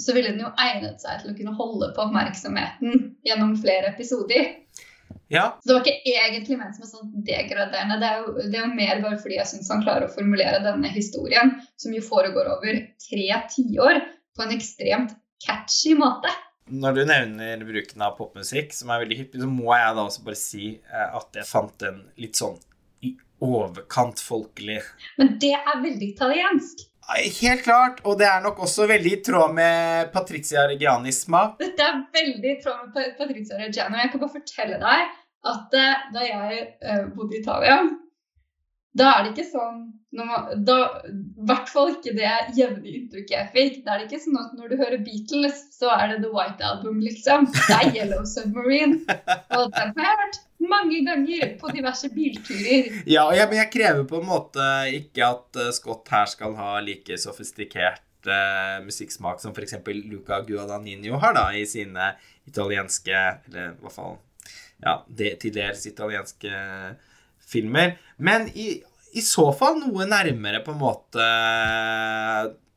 [SPEAKER 2] så ville den jo egnet seg til å kunne holde på oppmerksomheten gjennom flere episoder.
[SPEAKER 1] Ja.
[SPEAKER 2] Så det var ikke egentlig ment som sånn degraderende. Det er, jo, det er jo mer bare fordi jeg syns han klarer å formulere denne historien, som jo foregår over tre tiår, på en ekstremt catchy måte.
[SPEAKER 1] Når du nevner bruken av popmusikk, som er veldig hyppig, så må jeg da også bare si eh, at jeg fant den litt sånn i overkant folkelig.
[SPEAKER 2] Men det er veldig italiensk.
[SPEAKER 1] Helt klart, og det er nok også veldig i tråd med Patricia Reggianis smak.
[SPEAKER 2] Dette er veldig i tråd med Patricia Reggiani. Jeg kan bare fortelle deg at uh, da jeg uh, bodde i Italia, da er det ikke sånn man, da, I hvert fall ikke det jevne inntrykket jeg fikk. Da er det ikke sånn at når du hører Beatles, så er det The White Album, liksom. Det er Yellow Submarine. Og den har jeg hørt
[SPEAKER 3] mange ganger på diverse bilturer.
[SPEAKER 1] Ja, jeg, men jeg krever på en måte ikke at uh, Scott her skal ha like sofistikert musikksmak som f.eks. Luca Guadagnino har da i sine italienske Eller i hvert fall ja, det, til dels italienske filmer. Men i, i så fall noe nærmere på en måte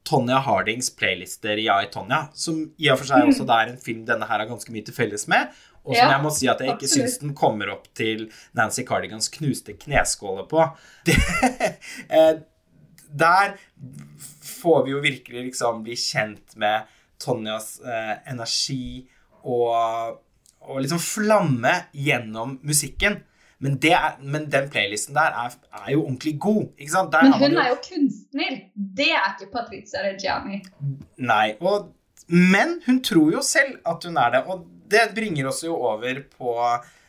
[SPEAKER 1] Tonja Hardings playlister i I, Tonja, som i og for seg også er en film denne her har ganske mye til felles med. Og som
[SPEAKER 3] Ja,
[SPEAKER 1] jeg må si at jeg ikke
[SPEAKER 3] absolutt.
[SPEAKER 1] syns den kommer opp til Nancy Cardigans knuste kneskåler på. Det, eh, der får vi jo virkelig liksom bli kjent med Tonjas eh, energi og, og liksom flamme gjennom musikken. Men, det er, men den playlisten der er, er jo ordentlig god. Ikke sant? Der
[SPEAKER 3] Men
[SPEAKER 1] har jo...
[SPEAKER 3] hun er jo kunstner. Det er ikke Patrizia Reggiani.
[SPEAKER 1] Nei. Og, men hun tror jo selv at hun er det. Og det bringer oss jo over på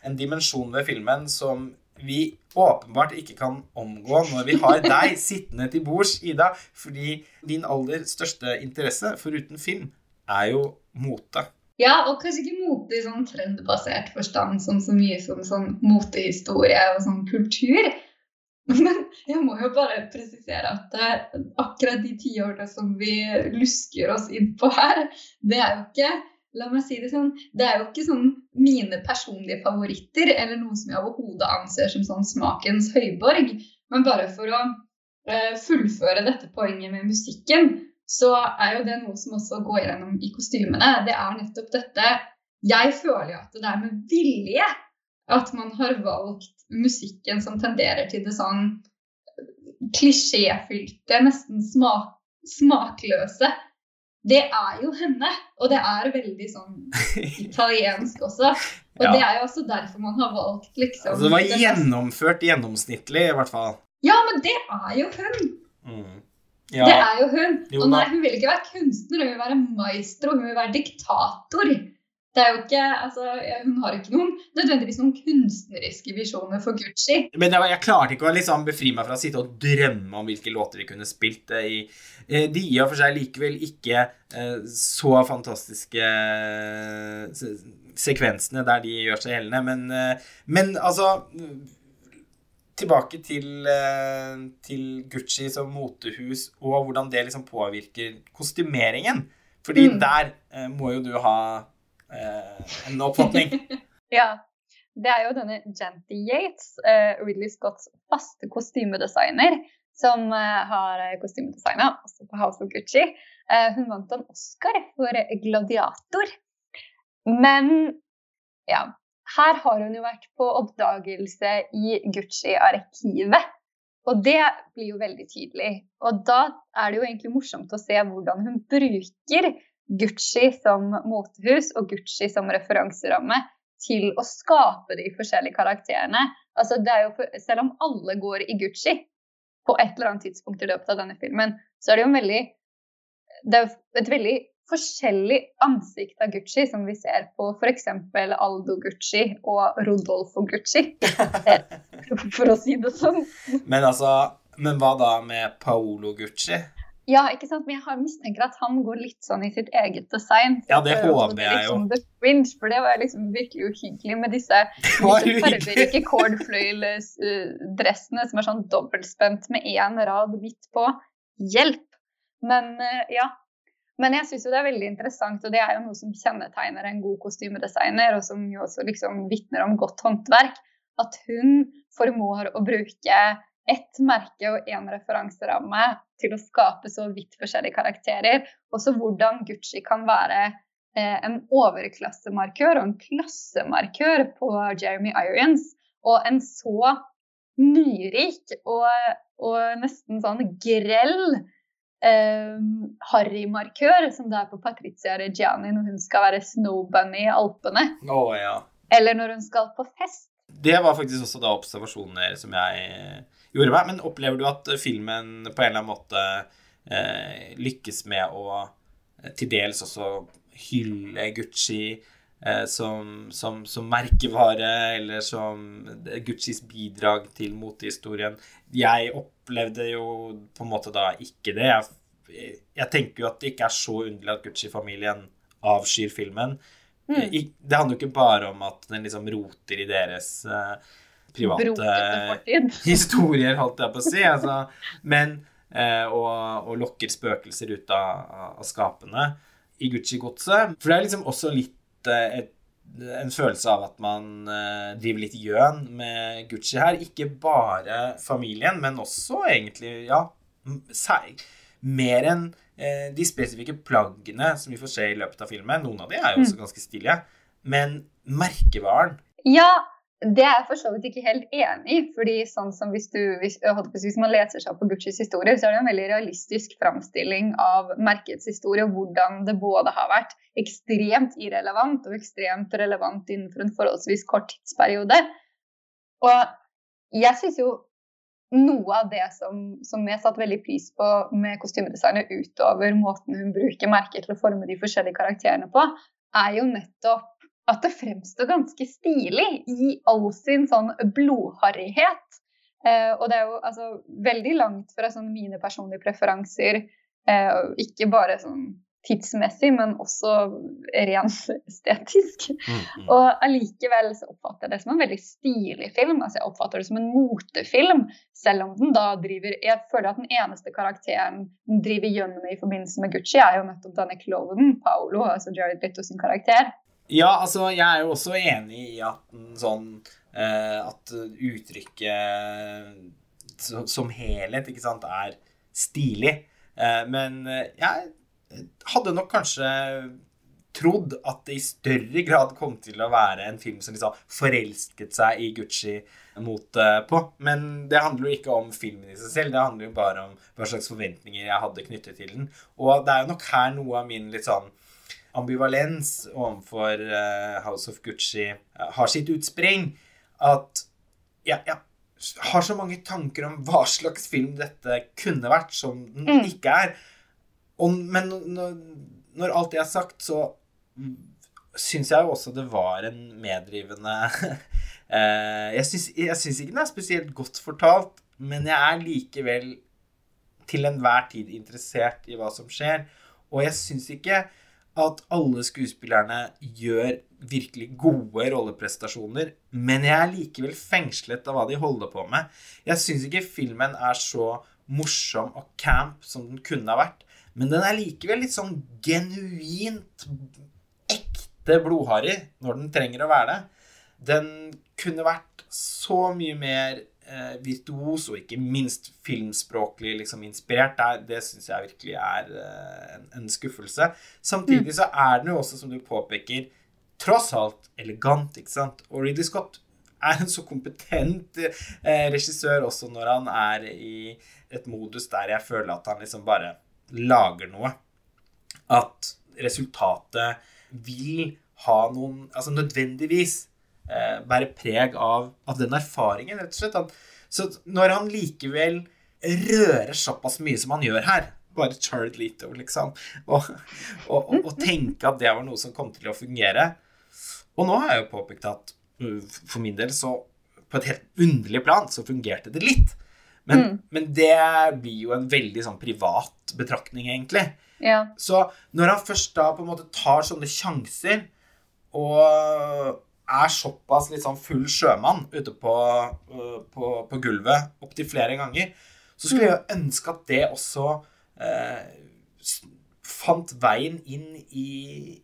[SPEAKER 1] en dimensjon ved filmen som vi åpenbart ikke kan omgå når vi har deg sittende til bords, Ida. Fordi din aller største interesse foruten film er jo mote.
[SPEAKER 3] Ja, og kanskje ikke mote i sånn trendbasert forstand som så mye som sånn motehistorie og sånn kultur. Men jeg må jo bare presisere at eh, akkurat de ti årene som vi lusker oss inn på her, det er jo ikke La meg si det sånn, det er jo ikke sånn mine personlige favoritter, eller noe som jeg overhodet anser som sånn smakens høyborg. Men bare for å eh, fullføre dette poenget med musikken, så er jo det noe som også går gjennom i kostymene. Det er nettopp dette Jeg føler jo at det er med vilje at man har valgt musikken som tenderer til det sånn klisjéfylte, nesten smak, smakløse. Det er jo henne, og det er veldig sånn italiensk også. Og
[SPEAKER 1] Ja.
[SPEAKER 3] det er jo også derfor man har valgt liksom
[SPEAKER 1] Altså, det var gjennomført gjennomsnittlig, i hvert fall.
[SPEAKER 3] Ja, men det er jo hun!
[SPEAKER 1] Mm.
[SPEAKER 3] Det er jo hun.
[SPEAKER 1] Jo
[SPEAKER 3] og nei, hun vil ikke være kunstner, hun vil være maestro, hun vil være diktator. Det er jo ikke, altså, Hun har ikke noen, nødvendigvis noen kunstneriske visjoner for Gucci.
[SPEAKER 1] Men jeg, jeg klarte ikke å liksom befri meg fra å sitte og drømme om hvilke låter de kunne spilt eh, i. Eh, De i og for seg likevel ikke eh, så fantastiske sekvensene der de gjør seg gjeldende, men, men altså Tilbake til, eh, til Gucci som motehus, og hvordan det liksom påvirker kostymeringen. Fordi
[SPEAKER 3] Mm.
[SPEAKER 1] der eh, må jo du ha eh, en oppfatning.
[SPEAKER 2] Ja. Det er jo denne Janty Yates, eh, Ridley Scotts faste kostymedesigner, som eh, har kostymedesigna også på House of Gucci. Eh, hun vant en Oscar for Gladiator. Men ja, her har hun jo vært på oppdagelse i Gucci-arkivet. Og det blir jo veldig tydelig. Og da er det jo egentlig morsomt å se hvordan hun bruker Gucci som motehus og Gucci som referanseramme til å skape de forskjellige karakterene. Altså, for, selv om alle går i Gucci på et eller annet tidspunkt i løpet av denne filmen, så er det jo veldig Det er et veldig forskjellig ansikt av Gucci som vi ser på f.eks. Aldo Gucci og Rodolfo Gucci, eh, for å si det sånn.
[SPEAKER 1] Men altså Men hva da med Paolo Gucci?
[SPEAKER 2] Ja, ikke sant? Men jeg har mistenker at han går litt sånn i sitt eget design.
[SPEAKER 1] Ja, det håper
[SPEAKER 2] jeg
[SPEAKER 1] jeg jo.
[SPEAKER 2] Liksom The Fringe, for det var liksom virkelig uhyggelig med disse disse fargerike cordfløyelsdressene som er sånn dobbeltspent med én rad midt på. Hjelp! Men eh, ja. Men jeg syns det er veldig interessant, og det er jo noe som kjennetegner en god kostymedesigner, og som jo også liksom vitner om godt håndverk, at hun formår å bruke ett merke og én referanseramme til å skape så vidt forskjellige karakterer. Også hvordan Gucci kan være eh, en overklassemarkør og en klassemarkør på Jeremy Irons. Og en så nyrik og, og nesten sånn grell eh, harrymarkør som det er på Patricia Reggiani når hun skal være snowbunny i Alpene.
[SPEAKER 1] Oh, ja.
[SPEAKER 2] Eller når hun skal på fest.
[SPEAKER 1] Det var faktisk også da observasjoner som jeg gjorde meg. Men opplever du at filmen på en eller annen måte eh, lykkes med å eh, til dels også hylle Gucci eh, som, som, som merkevare, eller som Guccis bidrag til motehistorien? Jeg opplevde jo på en måte da ikke det. Jeg, jeg tenker jo at det ikke er så underlig at Gucci-familien avskyr filmen.
[SPEAKER 2] Mm.
[SPEAKER 1] Det handler jo ikke bare om at den liksom roter i deres uh, private historier, holdt jeg på å si. Altså, men uh, og, og lokker spøkelser ut av, av skapene i Gucci-godset. For det er liksom også litt eh, et, en følelse av at man eh, driver litt gjøn med Gucci her. Ikke bare familien, men også egentlig, ja m- Mer enn eh, de spesifikke plaggene som vi får se i løpet av filmen. Noen av de er jo også ganske stilige. Men merkevaren
[SPEAKER 2] Ja, det er jeg for så vidt ikke helt enig i. fordi sånn som hvis, du, hvis, hvis man leser seg opp på Guccis historie, så er det en veldig realistisk framstilling av merkets historie. og Hvordan det både har vært ekstremt irrelevant og ekstremt relevant innenfor en forholdsvis kort tidsperiode. Og jeg syns jo noe av det som, som jeg satte veldig pris på med kostymedesignet utover måten hun bruker merket til å forme de forskjellige karakterene på, er jo nettopp at det fremstår ganske stilig i all sin sånn blodharrighet. Eh, og det er jo altså veldig langt fra sånn mine personlige preferanser, eh, ikke bare sånn tidsmessig, men også rent estetisk. Og allikevel så oppfatter jeg det som en veldig stilig film. altså Jeg oppfatter det som en motefilm, selv om den da driver Jeg føler at den eneste karakteren den driver gjennom i forbindelse med Gucci, er jo nettopp denne klovnen, Paolo, altså Jared Leto sin karakter.
[SPEAKER 1] Ja, altså, jeg er jo også enig i at sånn eh, At uttrykket som helhet, ikke sant, er stilig. Eh, men eh, jeg hadde nok kanskje trodd at det i større grad kom til å være en film som liksom forelsket seg i Gucci-motet på. Men det handler jo ikke om filmen i seg selv, det handler jo bare om hva slags forventninger jeg hadde knyttet til den. Og det er jo nok her noe av min litt sånn ambivalens overfor eh, House of Gucci eh, har sitt utspring. At jeg, jeg har så mange tanker om hva slags film dette kunne vært, som den
[SPEAKER 2] Mm.
[SPEAKER 1] ikke er. Og, men når, når alt det er sagt, så syns jeg jo også det var en meddrivende eh, Jeg syns jeg syns ikke den er spesielt godt fortalt, men jeg er likevel til enhver tid interessert i hva som skjer. Og jeg syns ikke at alle skuespillerne gjør virkelig gode rolleprestasjoner, men jeg er likevel fengslet av hva de holder på med. Jeg syns ikke filmen er så morsom og camp som den kunne ha vært, men den er likevel litt sånn genuint ekte blodharry når den trenger å være det. Den kunne vært så mye mer virtuos og ikke minst filmspråklig liksom, inspirert. Det, det syns jeg virkelig er eh, en, en skuffelse. Samtidig så er den jo også, som du påpeker, tross alt elegant, ikke sant? Og Ridley Scott er en så kompetent eh, regissør også når han er i et modus der jeg føler at han liksom bare lager noe. At resultatet vil ha noen Altså nødvendigvis eh, bære preg av, av den erfaringen, rett og slett. Han, så når han likevel rører såpass mye som han gjør her bare Charlie Leto, liksom. Og, og, og, og tenke at det var noe som kom til å fungere. Og nå har jeg jo påpekt at uh, for min del så På et helt underlig plan så fungerte det litt. Men,
[SPEAKER 2] Mm.
[SPEAKER 1] men det blir jo en veldig sånn privat betraktning, egentlig.
[SPEAKER 2] Ja.
[SPEAKER 1] Så når han først da på en måte tar sånne sjanser og er såpass litt sånn full sjømann ute på, øh, på, på gulvet opptil flere ganger, så skulle jeg ønske at det også eh, fant veien inn i,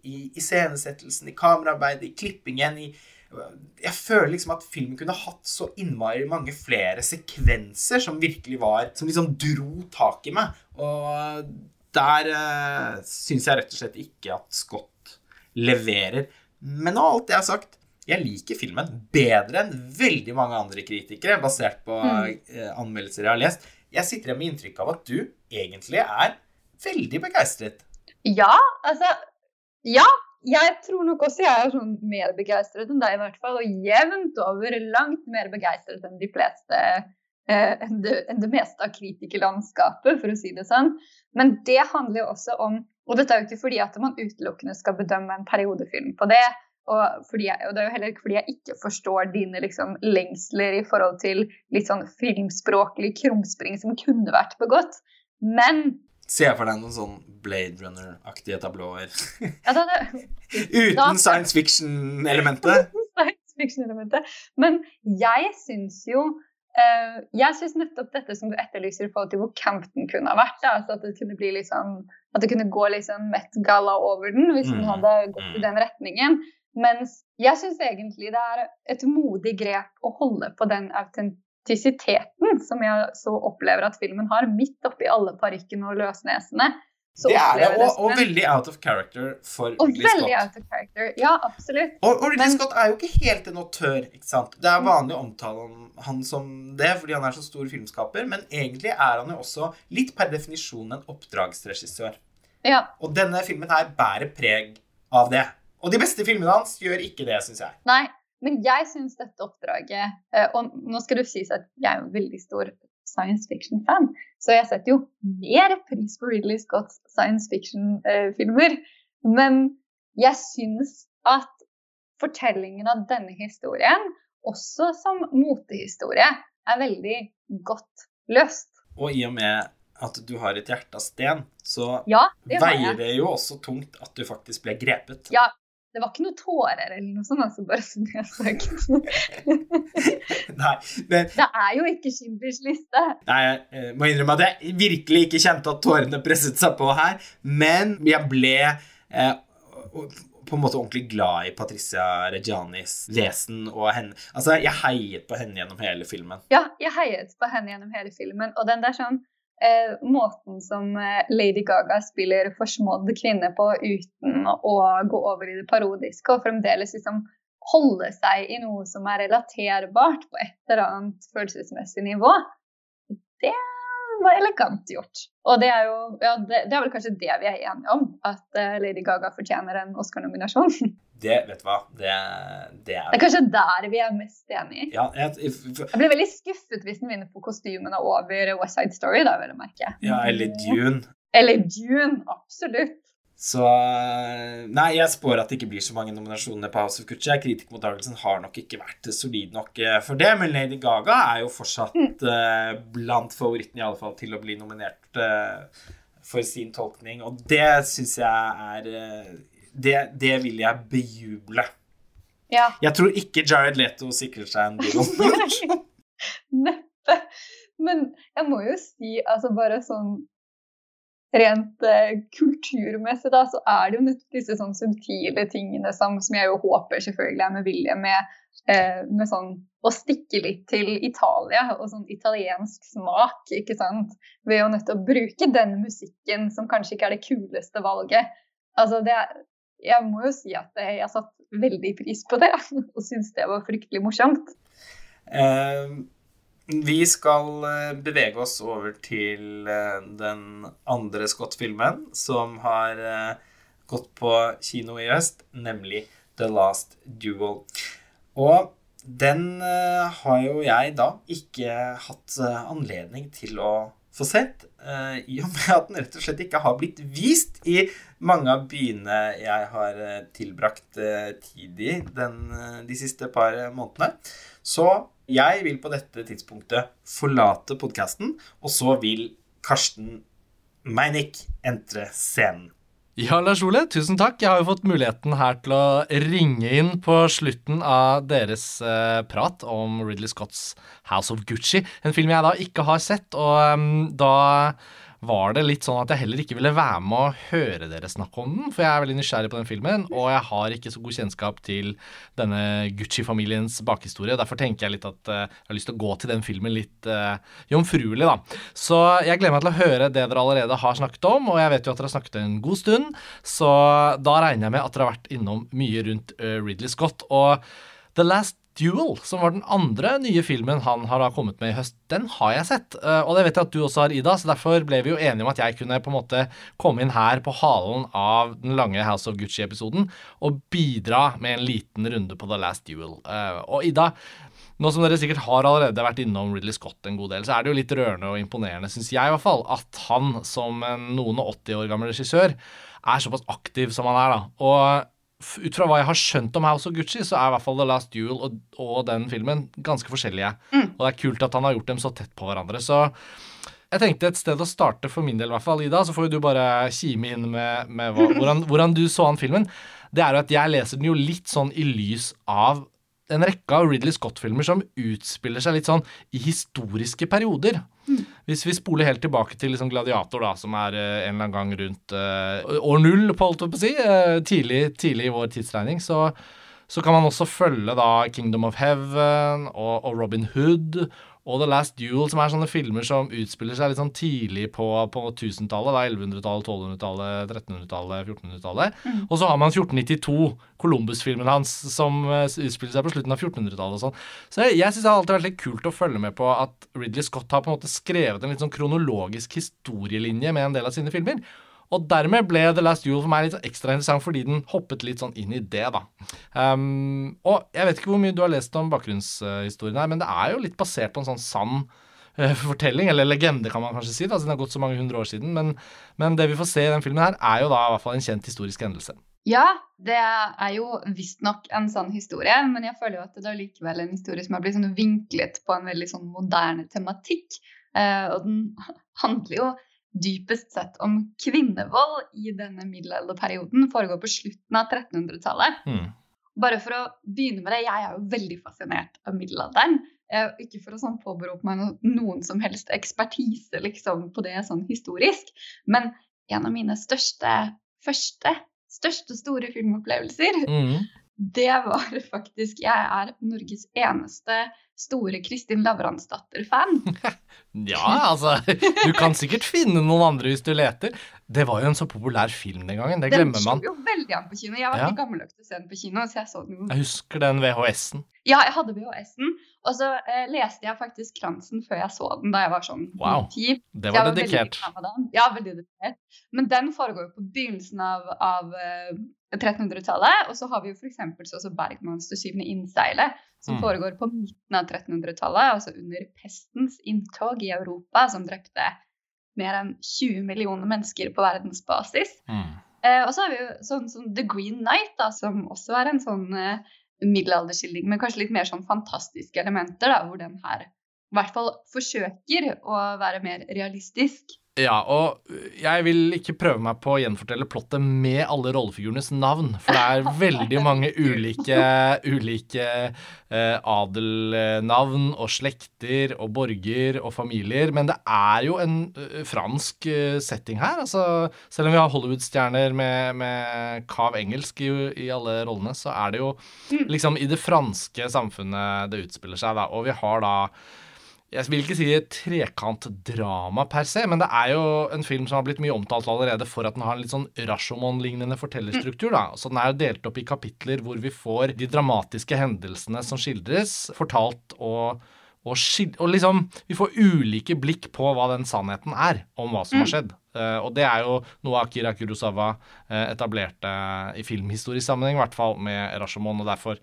[SPEAKER 1] i iscenesettelsen, i kameraarbeidet, i klippingen, i jeg føler liksom at filmen kunne hatt så innmari mange flere sekvenser som virkelig var Som liksom dro tak i meg. Og der uh, syns jeg rett og slett ikke at Scott leverer. Men av alt det jeg har sagt, jeg liker filmen bedre enn veldig mange andre kritikere, basert på
[SPEAKER 2] Mm.
[SPEAKER 1] eh, anmeldelser jeg har lest. Jeg sitter igjen med inntrykk av at du egentlig er veldig begeistret.
[SPEAKER 2] Ja, altså Ja, jeg tror nok også jeg er sånn mer begeistret enn deg, i hvert fall. Og jevnt over langt mer begeistret enn de fleste eh, enn, det, enn det meste av kritikerlandskapet, for å si det sånn. Men det handler jo også om Og dette er jo ikke fordi at man utelukkende skal bedømme en periodefilm på det. Og, jeg, og det er jo heller ikke fordi jeg ikke forstår dine liksom, lengsler i forhold til litt sånn filmspråklig krumspring som kunne vært begått. Men
[SPEAKER 1] jeg for deg noen sånn Blade Runner-aktige tablåer.
[SPEAKER 2] Ja, da, da,
[SPEAKER 1] Uten science fiction-elementet.
[SPEAKER 2] science fiction-elementet. Men jeg syns jo uh, Jeg syns nettopp dette som du etterlyser i forhold til hvor Campton kunne ha vært. Altså at det kunne bli liksom At det kunne gå liksom Met Gala over den hvis den
[SPEAKER 1] Mm,
[SPEAKER 2] hadde gått
[SPEAKER 1] mm.
[SPEAKER 2] i den retningen. Mens jeg syns egentlig det er et modig grep å holde på den autentisiteten som jeg så opplever at filmen har, midt oppi alle parykkene og løsnesene. Så
[SPEAKER 1] Det er det, og, og veldig out of character for
[SPEAKER 2] og
[SPEAKER 1] Ridley
[SPEAKER 2] veldig
[SPEAKER 1] Scott.
[SPEAKER 2] out of character. Ja, absolutt.
[SPEAKER 1] Og, og Ridley
[SPEAKER 2] Men-
[SPEAKER 1] Scott er jo ikke helt en autør, ikke sant. Det er vanlig å omtale han som det fordi han er så stor filmskaper, men egentlig er han jo også litt per definisjon en oppdragsregissør.
[SPEAKER 2] Ja,
[SPEAKER 1] Og denne filmen her bærer preg av det. Og de beste filmene hans gjør ikke det, syns jeg.
[SPEAKER 2] Nei, men jeg syns dette oppdraget eh, Og nå skal det sies at jeg er en veldig stor science fiction-fan, så jeg setter jo mer pris på Ridley Scotts science fiction-filmer. Men jeg syns at fortellingen av denne historien, også som motehistorie, er veldig godt løst.
[SPEAKER 1] Og i og med at du har et hjerte av sten, så
[SPEAKER 2] Ja, det
[SPEAKER 1] veier det jo også tungt at du faktisk ble grepet.
[SPEAKER 2] Ja, det var ikke noe tårer eller noe sånt, altså bare så det er sagt.
[SPEAKER 1] Nei, men
[SPEAKER 2] Det er jo ikke Schindlers liste.
[SPEAKER 1] Nei, jeg eh, må innrømme at jeg virkelig ikke kjente at tårene presset seg på her. Men jeg ble eh, på en måte ordentlig glad i Patricia Reggianis vesen og henne. Altså, jeg heiet på henne gjennom hele filmen.
[SPEAKER 2] Ja, jeg heiet på henne gjennom hele filmen. Og den der sånn eh, måten som eh, Lady Gaga spiller forsmådd kvinne på uten å gå over i det parodiske, og fremdeles liksom holde seg i noe som er relaterbart på et eller annet følelsesmessig nivå, det var elegant gjort. Og det er jo ja, det, det er vel kanskje det vi er enige om, at eh, Lady Gaga fortjener en Oscar-nominasjon.
[SPEAKER 1] Det, vet du hva, det, det
[SPEAKER 2] Det
[SPEAKER 1] er
[SPEAKER 2] er kanskje der vi er mest enige.
[SPEAKER 1] ja, jeg, for...
[SPEAKER 2] Jeg blir veldig skuffet hvis den vinner på kostymene over West Side Story, da, vil jeg merke.
[SPEAKER 1] ja, eller Dune.
[SPEAKER 2] Eller Dune, absolutt.
[SPEAKER 1] Så Nei, jeg spår at det ikke blir så mange nominasjoner på House of Gucci. Kritikermottakelsen har nok ikke vært solid nok eh, for det, men Lady Gaga er jo fortsatt eh, blant favorittene, i alle fall, til å bli nominert eh, for sin tolkning, og det syns jeg er eh, det, det vil jeg bejuble.
[SPEAKER 2] Ja,
[SPEAKER 1] Jeg tror ikke Jared Leto sikrer seg en birolle.
[SPEAKER 2] neppe. Men jeg må jo si, altså bare sånn rent eh, kulturmessig, da, så er det jo nettopp disse sånn subtile tingene som, som jeg jo håper selvfølgelig er med vilje, med, eh, med sånn å stikke litt til Italia og sånn italiensk smak, ikke sant? Ved å nettopp bruke den musikken som kanskje ikke er det kuleste valget. Altså, det er Jeg må jo si at jeg jeg satt veldig pris på det, og syns det var fryktelig morsomt.
[SPEAKER 1] Eh, vi skal eh, bevege oss over til eh, den andre Scott-filmen som har gått på kino i høst, nemlig The Last Duel. Og den har jo jeg da ikke hatt anledning til å få sett, eh, i og med at den rett og slett ikke har blitt vist i mange av byene jeg har eh, tilbrakt eh, tid i den, de siste par månedene. Så jeg vil på dette tidspunktet forlate podkasten, og så vil Karsten Meinick entre scenen.
[SPEAKER 4] Ja, Lars Ole, tusen takk. Jeg har jo fått muligheten her til å ringe inn på slutten av deres eh, prat om Ridley Scotts House of Gucci. En film jeg da ikke har sett, og um, da var det litt sånn at jeg heller ikke ville være med å høre dere snakke om den, for jeg er veldig nysgjerrig på den filmen, og jeg har ikke så god kjennskap til denne Gucci-familiens bakhistorie. og Derfor tenker jeg litt at eh, jeg har lyst til å gå til den filmen litt uh, jomfruelig, da. Så jeg gleder meg til å høre det dere allerede har snakket om, og jeg vet jo at dere har snakket en god stund, så da regner jeg med at dere har vært innom mye rundt uh, Ridley Scott. Og The Last Duel, som var den andre nye filmen han har kommet med i høst, den har jeg sett. Eh, og det vet jeg at du også har, Ida, så derfor ble vi jo enige om at jeg kunne på en måte komme inn her på halen av den lange House of Gucci-episoden og bidra med en liten runde på The Last Duel. Eh, og Ida, nå som dere sikkert har allerede vært innom Ridley Scott en god del, så er det jo litt rørende og imponerende, syns jeg i hvert fall, at han som en noen og 80 år gammel regissør er såpass aktiv som han er, da. Og ut fra hva jeg har skjønt om House of Gucci, så er i hvert fall The Last Duel og, og den filmen ganske forskjellige. Og det er kult at han har gjort dem så tett på hverandre. Så jeg tenkte et sted å starte for min del, i hvert fall, Ida, så får jo du bare kime inn med, med hva, hvordan, hvordan, du så han filmen. Det er jo at jeg leser den jo litt sånn i lys av en rekke av Ridley Scott-filmer som utspiller seg litt sånn i historiske perioder. Hvis vi spoler helt tilbake til liksom Gladiator, da, som er uh, en eller annen gang rundt uh, år null, på alt å si, uh, tidlig, tidlig, i vår tidsregning, så, så, kan man også følge da Kingdom of Heaven og, og Robin Hood og The Last Duel, som er sånne filmer som utspiller seg litt sånn tidlig på, på 1000-tallet. 1100-tallet, 1200-tallet, 1300-tallet, 1400-tallet. Mm. Og så har man 1492, Columbus-filmen hans, som uh, utspiller seg på slutten av 1400-tallet og sånn. Så jeg, jeg syns det har alltid vært litt kult å følge med på at Ridley Scott har på en måte skrevet en litt sånn kronologisk historielinje med en del av sine filmer. Og dermed ble The Last Duel for meg litt ekstra interessant fordi den hoppet litt sånn inn i det, da. Um, og jeg vet ikke hvor mye du har lest om bakgrunnshistorien her, men det er jo litt basert på en sånn sann uh, fortelling, eller legende, kan man kanskje si, da, siden det har gått så mange hundre år siden. Men, men, det vi får se i den filmen her, er jo da i hvert fall en kjent historisk hendelse.
[SPEAKER 2] Ja, det er jo visstnok en sann historie, men jeg føler jo at det er likevel en historie som har blitt sånn vinklet på en veldig sånn moderne tematikk. Uh, og den handler jo dypest sett om kvinnevold i denne middelalderperioden foregår på slutten av 1300-tallet. Mm. Bare for å begynne med det, jeg er jo veldig fascinert av middelalderen. Ikke for å sånn påberope meg noen som helst ekspertise liksom, på det sånn historisk, men en av mine største, første, største store filmopplevelser, mm. Det var faktisk Jeg er Norges eneste store Kristin Lavransdatter-fan.
[SPEAKER 4] ja, altså Du kan sikkert finne noen andre hvis du leter. Det var jo en så populær film den gangen. Det glemmer man.
[SPEAKER 2] Den slo jo veldig an på kino. Jeg var ja. ikke gammel nok til å se den på kino. så Jeg så den.
[SPEAKER 4] Jeg husker den VHS-en.
[SPEAKER 2] Ja, jeg hadde VHS-en. Og så eh, leste jeg faktisk Kransen før jeg så den da jeg var sånn
[SPEAKER 4] wow. ti. Det var, var dedikert.
[SPEAKER 2] Ja, veldig dedikert. Men den foregår jo på begynnelsen av, av eh, 1300-tallet. Og så har vi jo f.eks. også Bergmanns 'Det syvende innseilet', som mm. foregår på midten av 1300-tallet, altså under pestens inntog i Europa, som drepte mer enn 20 millioner mennesker på verdensbasis. Mm. Eh, og så har vi jo sånn som The Green Night, da, som også er en sånn eh, middelalderskildring med kanskje litt mer sånn fantastiske elementer, da, hvor den her i hvert fall forsøker å være mer realistisk.
[SPEAKER 4] Ja, og jeg vil ikke prøve meg på å gjenfortelle plottet med alle rollefigurenes navn, for det er veldig mange ulike, ulike eh, adelnavn og slekter og borger og familier, men det er jo en uh, fransk uh, setting her. Altså, selv om vi har Hollywood-stjerner med, med, kav engelsk i, i, alle rollene, så er det jo mm. liksom i det franske samfunnet det utspiller seg, da, og vi har da jeg vil ikke si trekantdrama per se, men det er jo en film som har blitt mye omtalt allerede for at den har en litt sånn Rashomon-lignende fortellerstruktur. da. Så den er jo delt opp i kapitler hvor vi får de dramatiske hendelsene som skildres, fortalt og, og, og liksom Vi får ulike blikk på hva den sannheten er om hva som har mm. skjedd. Uh, og det er jo noe Akira Kurosawa uh, etablerte i filmhistorisk sammenheng, i hvert fall med Rashomon, og derfor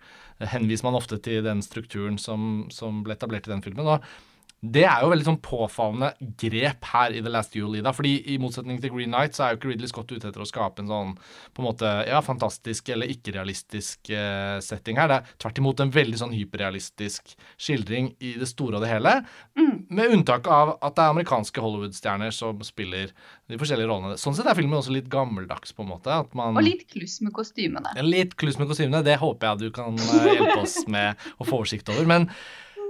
[SPEAKER 4] henviser man ofte til den strukturen som, som ble etablert i den filmen. Og det er jo veldig sånn påfallende grep her i The Last Duel, Ida. Fordi i motsetning til Green Night så er jo ikke Ridley Scott ute etter å skape en sånn på en måte, ja, fantastisk eller ikke-realistisk eh, setting her. Det er tvert imot en veldig sånn hyperrealistisk skildring i det store og det hele. Mm. Med unntak av at det er amerikanske Hollywood-stjerner som spiller de forskjellige rollene. Sånn sett er filmen også litt gammeldags, på en måte.
[SPEAKER 2] Man, og litt kluss med kostymene.
[SPEAKER 4] Litt kluss med kostymene. Det håper jeg du kan uh, hjelpe oss med å få oversikt over. Men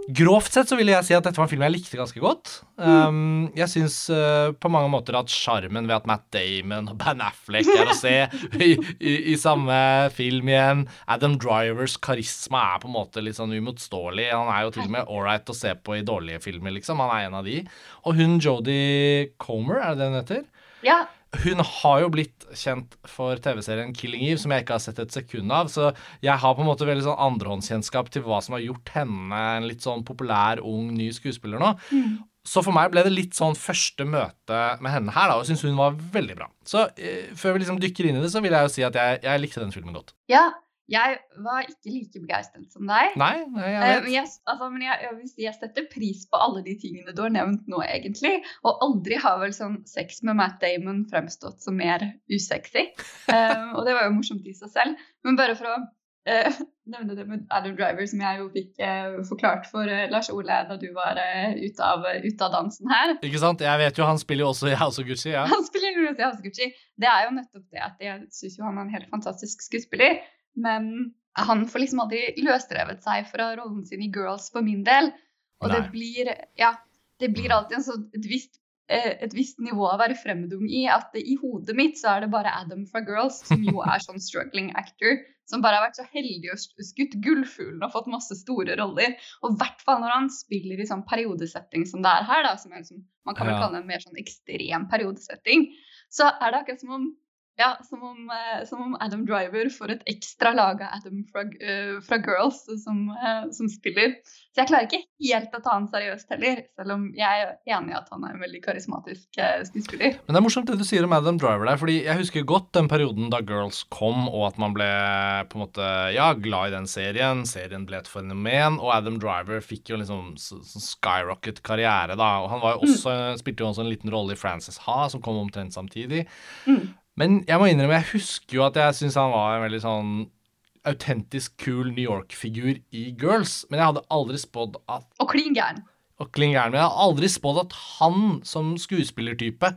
[SPEAKER 4] Grovt sett så vil jeg si at dette var en film jeg likte ganske godt. Um, jeg syns uh, på mange måter at sjarmen ved at Matt Damon og Ben Affleck er å se i, i, i, samme film igjen Adam Drivers karisma er på en måte litt sånn uimotståelig. Han er jo til og med ålreit å se på i dårlige filmer, liksom. Han er en av de. Og hun Jodie Comer, er det det hun heter?
[SPEAKER 2] Ja.
[SPEAKER 4] Hun har jo blitt kjent for TV-serien Killing Eve, som jeg ikke har sett et sekund av. Så jeg har på en måte veldig sånn andrehåndskjennskap til hva som har gjort henne en litt sånn populær, ung, ny skuespiller nå. Mm. Så for meg ble det litt sånn første møte med henne her, da, og syns hun var veldig bra. Så eh, før vi liksom dykker inn i det, så vil jeg jo si at jeg, jeg likte den filmen godt.
[SPEAKER 2] Ja, jeg var ikke like begeistret som deg.
[SPEAKER 4] Nei, jeg vet.
[SPEAKER 2] Uh, men, jeg, altså, men jeg, jeg, si, jeg, setter pris på alle de tingene du har nevnt nå, egentlig. Og aldri har vel sånn sex med Matt Damon fremstått som mer usexy. um, og det var jo morsomt i seg selv. Men bare for å uh, nevne det med Adam Driver, som jeg jo fikk uh, forklart for uh, Lars Ole da du var eh, ute, av, ut av dansen her.
[SPEAKER 4] Ikke sant? Jeg vet jo han spiller jo også i House of Gucci, ja.
[SPEAKER 2] Han spiller jo i House of Gucci. Det er jo nettopp det at jeg syns jo han er en helt fantastisk skuespiller, men han får liksom aldri løsrevet seg fra rollen sin i Girls for min del. Og
[SPEAKER 4] Nei.
[SPEAKER 2] det blir Ja, det blir alltid en sånn, et, visst, eh, et visst nivå å være fremmedung i. At det, i hodet mitt så er det bare Adam fra Girls, som jo er sånn struggling actor, som bare har vært så heldig og skutt gullfuglen og fått masse store roller. Og i hvert fall når han spiller i sånn periodesetting som det er her, da, som er liksom, man kan vel
[SPEAKER 4] Ja.
[SPEAKER 2] kalle det en mer sånn ekstrem periodesetting, så er det akkurat som om ja, som om, eh, som om Adam Driver får et ekstra lag av Adam fra, eh, fra Girls som, eh, som spiller. Så jeg klarer ikke helt å ta han seriøst heller, selv om jeg er enig i at han er en veldig karismatisk skuespiller.
[SPEAKER 4] Men det er morsomt det du sier om Adam Driver der, fordi jeg husker godt den perioden da Girls kom, og at man ble på en måte, ja, glad i den serien. Serien ble et fenomen, og Adam Driver fikk jo liksom skyrocket karriere, da. Og han var jo også, spilte jo også en liten rolle i Frances Ha, som kom omtrent samtidig.
[SPEAKER 2] Mm.
[SPEAKER 4] Men jeg må innrømme, jeg husker jo at jeg syns han var en veldig sånn autentisk kul New York-figur i Girls, men jeg hadde aldri spådd at
[SPEAKER 2] Og klin gæren.
[SPEAKER 4] og klin gæren, men jeg har aldri spådd at han som skuespillertype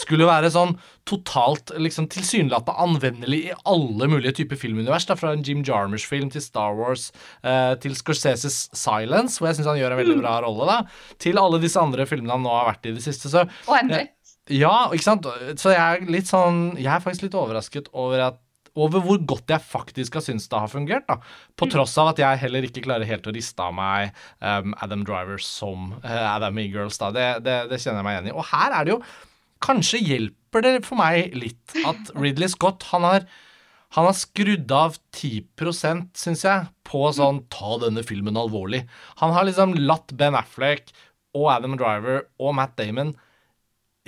[SPEAKER 4] skulle være sånn totalt liksom tilsynelatende anvendelig i alle mulige typer filmunivers. Da, fra en Jim Jarmers-film til Star Wars eh, til Scorseses Silence, hvor jeg syns han gjør en veldig bra rolle, da, til alle disse andre filmene han nå har vært i det siste. Så
[SPEAKER 2] Og Henry.
[SPEAKER 4] Ja, ikke sant? Så jeg er litt sånn Jeg er faktisk litt overrasket over at over hvor godt jeg faktisk har syntes det har fungert. da. På tross av at jeg heller ikke klarer helt å riste av meg um, Adam Driver som uh, Adam E-Girls. da. Det, det, det kjenner jeg meg igjen i. Og her er det jo Kanskje hjelper det for meg litt at Ridley Scott han har han har skrudd av 10% syns jeg, på sånn ta denne filmen alvorlig. Han har liksom latt Ben Affleck og Adam Driver og Matt Damon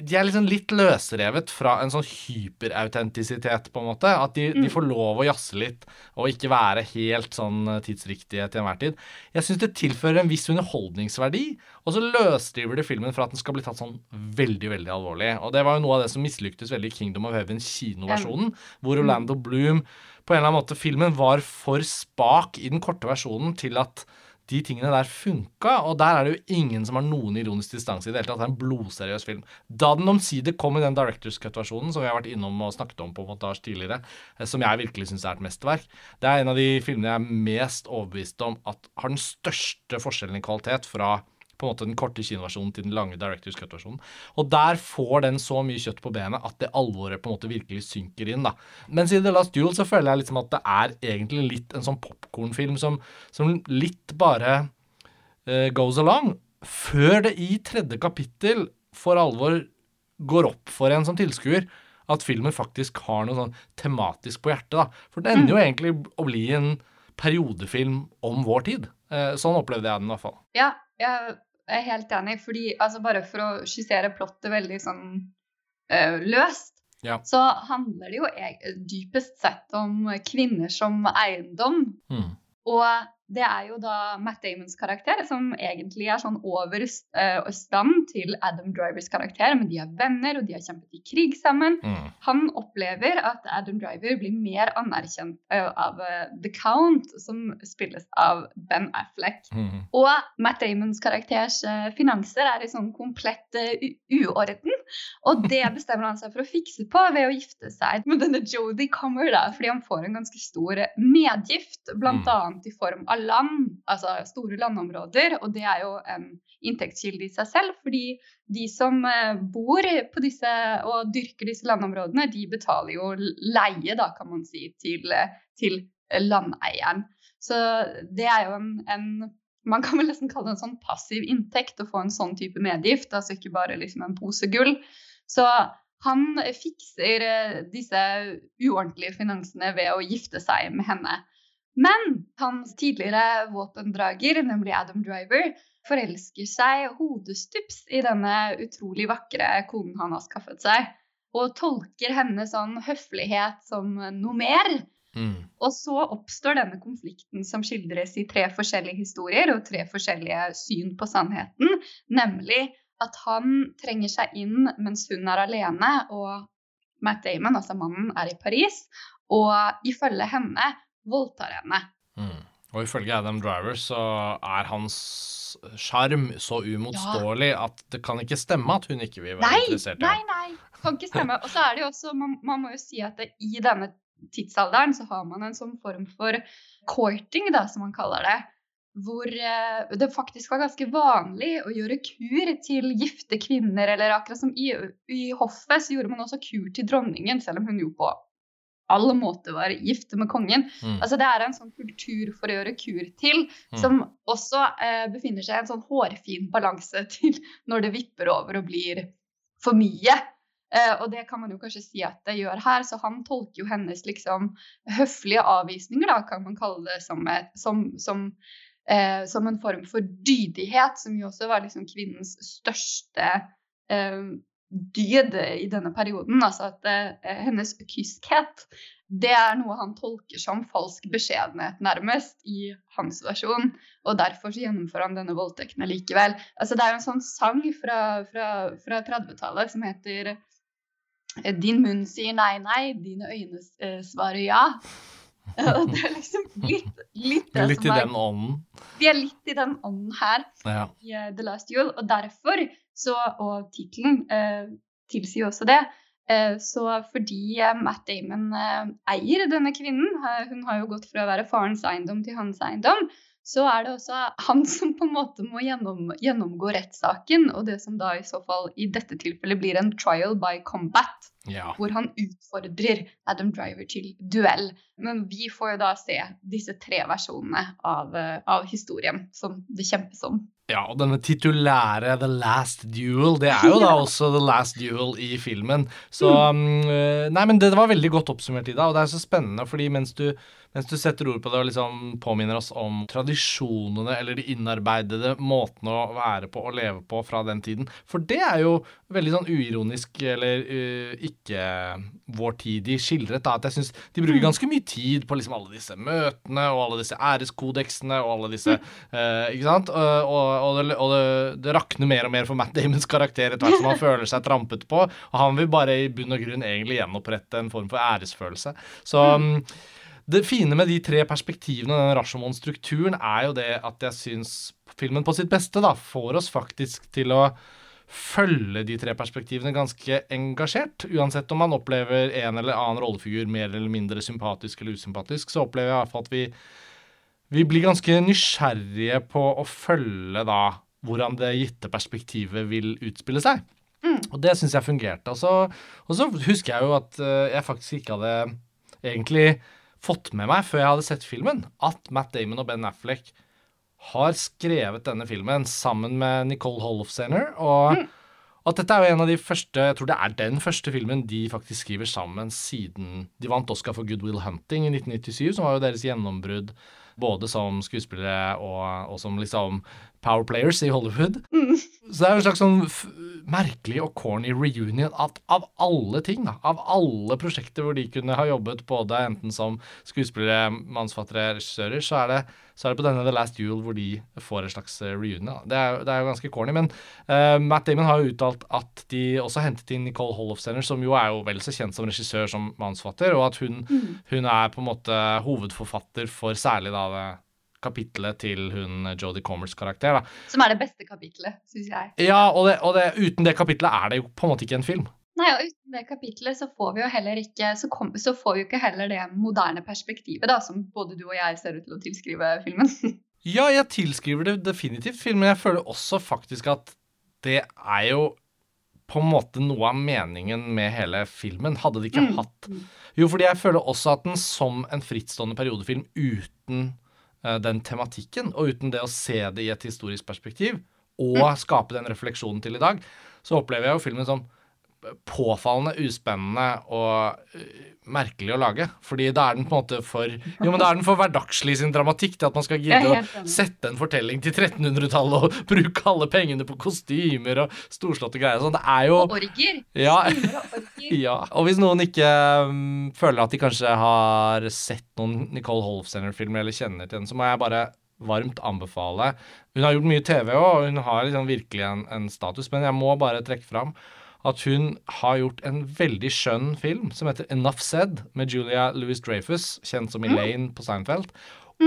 [SPEAKER 4] de er liksom litt løsrevet fra en sånn hyperautentisitet, på en måte. At de, de får lov å jazze litt og ikke være helt sånn eh, tidsriktige til enhver tid. Jeg syns det tilfører en viss underholdningsverdi, og så løsdriver det filmen fra at den skal bli tatt sånn veldig, veldig alvorlig. Og det var jo noe av det som mislyktes veldig i Kingdom of Heaven kinoversjonen, hvor Orlando Bloom på en eller annen måte Filmen var for spak i den korte versjonen til at de tingene der funka, og der er det jo ingen som har noen ironisk distanse i det hele tatt. Det er en blodseriøs film. Da den omsider kom i den Directors Cut-versjonen, som vi har vært innom og snakket om på montasje tidligere, eh, som jeg virkelig syns er et mesterverk, det er en av de filmene jeg er mest overbevist om at har den største forskjellen i kvalitet fra på en måte den korte kinoversjonen til den lange Directors Cut-versjonen. Og der får den så mye kjøtt på benet at det alvoret på en måte virkelig synker inn. da. Mens i The Last Duel så føler jeg liksom at det er egentlig litt en sånn popkornfilm som, som litt bare uh, goes along, før det i tredje kapittel for alvor går opp for en som tilskuer at filmen faktisk har noe sånn tematisk på hjertet. da. For det ender jo egentlig å bli en periodefilm om vår tid. Eh, sånn opplevde jeg den i hvert fall.
[SPEAKER 2] Ja, jeg er helt enig, fordi altså bare for å skissere plottet veldig sånn eh, løst,
[SPEAKER 4] Ja.
[SPEAKER 2] så handler det jo dypest sett om kvinner som eiendom.
[SPEAKER 4] Mm.
[SPEAKER 2] Og det er jo da Matt Damons karakter som egentlig er sånn over eh, stand til Adam Drivers karakter, men de er venner, og de har kjempet i krig sammen.
[SPEAKER 4] Mm.
[SPEAKER 2] Han opplever at Adam Driver blir mer anerkjent eh, av eh, The Count, som spilles av Ben Affleck.
[SPEAKER 4] Mm.
[SPEAKER 2] Og Matt Damons karakters finanser er i sånn komplett uorden. Og det bestemmer han seg for å fikse på ved å gifte seg med denne Jodie Comer, da, fordi han får en ganske stor medgift, bl.a.
[SPEAKER 4] Mm.
[SPEAKER 2] i form av land, altså store landområder. Og det er jo en inntektskilde i seg selv, fordi de som eh, bor på disse og dyrker disse landområdene, de betaler jo leie, da, kan man si, til, til landeieren. Så det er jo en, en man kan vel nesten kalle det en sånn passiv inntekt å få en sånn type medgift, altså ikke bare liksom en pose gull. Så han fikser eh, disse uordentlige finansene ved å gifte seg med henne. Men hans tidligere våpendrager, nemlig Adam Driver, forelsker seg hodestups i denne utrolig vakre konen han har skaffet seg, og tolker henne sånn høflighet som noe mer.
[SPEAKER 4] Mm.
[SPEAKER 2] Og så oppstår denne konflikten som skildres i tre forskjellige historier og tre forskjellige syn på sannheten, nemlig at han trenger seg inn mens hun er alene, og Matt Damon, altså mannen, er i Paris. Og ifølge henne voldtar henne.
[SPEAKER 4] Mm. Og ifølge Adam Driver så er hans sjarm så uimotståelig at det kan ikke stemme at hun ikke vil være
[SPEAKER 2] Nei,
[SPEAKER 4] interessert i
[SPEAKER 2] nei,
[SPEAKER 4] ham.
[SPEAKER 2] nei. Kan ikke stemme. Og så er det jo også, man, man må jo si at det, i denne tidsalderen så har man en sånn form for courting, da, som man kaller det. Hvor eh, det faktisk var ganske vanlig å gjøre kur til gifte kvinner. Eller akkurat som i, i hoffet så gjorde man også kur til dronningen, selv om hun jo på alle måter var gift med kongen.
[SPEAKER 4] Mm.
[SPEAKER 2] Altså Det er en sånn kultur for å gjøre kur til,
[SPEAKER 4] Mm.
[SPEAKER 2] som også eh, befinner seg i en sånn hårfin balanse til når det vipper over og blir for mye. Eh, og det kan man jo kanskje si at det gjør her, så han tolker jo hennes liksom høflige avvisninger, da, kan man kalle det, som, som, som, eh, som en form for dydighet, som jo også var liksom kvinnens største eh, dyd i denne perioden. Altså at eh, hennes kyskhet, det er noe han tolker som falsk beskjedenhet, nærmest, i hans versjon. Og derfor så gjennomfører han denne voldtekten likevel. Altså Det er jo en sånn sang fra, fra, fra 30-tallet som heter eh, Din munn sier nei, nei, dine øyne eh, svarer ja. Og det er liksom litt, litt det
[SPEAKER 4] Litt
[SPEAKER 2] som er
[SPEAKER 4] den ånden.
[SPEAKER 2] Vi er litt i den ånden her
[SPEAKER 4] Ja.
[SPEAKER 2] i eh, The Last Jule. og derfor så, og tittelen eh, tilsier jo også det, eh, så fordi eh, Matt Damon eh, eier denne kvinnen, hun har jo gått fra å være farens eiendom til hans eiendom, så er det også han som på en måte må gjennom, gjennomgå rettssaken, og det som da i så fall i dette tilfellet blir en trial by combat,
[SPEAKER 4] ja.
[SPEAKER 2] hvor han utfordrer Adam Driver til duell. Men vi får jo da se disse tre versjonene av, av historien som det kjempes om.
[SPEAKER 4] Ja, og denne titulære The Last Duel, det er jo da også The Last Duel i filmen. Så mm. eh, Nei, men det var veldig godt oppsummert, Ida, og det er så spennende, fordi mens du, mens du setter ord på det og liksom påminner oss om tradisjonene eller de innarbeidede måtene å være på og leve på fra den tiden, for det er jo veldig sånn uironisk eller uh, ikke i skildret, da, at jeg syns de bruker ganske mye tid på liksom alle disse møtene og alle disse æreskodeksene og alle disse uh, Ikke sant? Uh, og, og, det, og det, det rakner mer og mer for Matt Damons karakter etter hvert som han føler seg trampet på. Og han vil bare i bunn og grunn egentlig gjenopprette en form for æresfølelse. Så mm. det fine med de tre perspektivene og den Rashomon-strukturen er jo det at jeg syns filmen på sitt beste da får oss faktisk til å følge de tre perspektivene ganske engasjert. Uansett om man opplever en eller annen rollefigur mer eller mindre sympatisk eller usympatisk, så opplever jeg i hvert fall at vi, vi blir ganske nysgjerrige på å følge da hvordan det gitte perspektivet vil utspille seg.
[SPEAKER 2] Mm.
[SPEAKER 4] Og det syns jeg fungerte. Og så, og så husker jeg jo at eh, jeg faktisk ikke hadde egentlig fått med meg før jeg hadde sett filmen, at Matt Damon og Ben Affleck har skrevet denne filmen sammen med Nicole Holofcener. Og at dette er jo en av de første Jeg tror det er den første filmen de faktisk skriver sammen siden de vant Oscar for Good Will Hunting i 1997, som var jo deres gjennombrudd både som skuespillere og, og som liksom power players i Hollywood.
[SPEAKER 2] Mm.
[SPEAKER 4] Så det er jo en slags sånn merkelig og corny reunion at av alle ting, da, av alle prosjekter hvor de kunne ha jobbet både enten som skuespillere, manusfattere, regissører, så er, det, så er det på denne The Last Duel hvor de får en slags eh, reunion. Da. Det, er, det er jo ganske corny, men uh, Matt Damon har jo uttalt at de også hentet inn Nicole Holofcener, som jo er jo vel så kjent som regissør som manusforfatter, og at hun, hun er på en måte hovedforfatter for særlig da det kapitlet til hun Jodie Comers karakter. da.
[SPEAKER 2] Som er det beste kapitlet, syns jeg.
[SPEAKER 4] Ja, og, det, og det, uten det kapitlet er det jo på en måte ikke en film.
[SPEAKER 2] Nei, og uten det kapitlet så får vi jo heller ikke så, kom, så får vi jo ikke heller det moderne perspektivet da, som både du og jeg ser ut til å tilskrive filmen.
[SPEAKER 4] Ja, jeg tilskriver det definitivt filmen. jeg føler også faktisk at det er jo på en måte noe av meningen med hele filmen. Hadde de ikke
[SPEAKER 2] Mm.
[SPEAKER 4] hatt Jo, fordi jeg føler også at den som en frittstående periodefilm uten eh, den tematikken, og uten det å se det i et historisk perspektiv, og skape den refleksjonen til i dag, så opplever jeg jo filmen som påfallende uspennende og øh, merkelig å lage. Fordi da er den på en måte for Jo, men da er den for hverdagslig sin dramatikk til at man skal gidde å sette en fortelling til 1300-tallet og bruke alle pengene på kostymer og storslåtte greier. Sånn, det er jo
[SPEAKER 2] Og orger.
[SPEAKER 4] ja, ja. Og hvis noen ikke um, føler at de kanskje har sett noen Nicole Holofcener-filmer eller kjenner til den, så må jeg bare varmt anbefale. Hun har gjort mye TV òg, og hun har liksom virkelig en, en status, men jeg må bare trekke fram at hun har gjort en veldig skjønn film som heter Enough Said, med Julia Louis Dreyfus, kjent som Elaine på Seinfeld.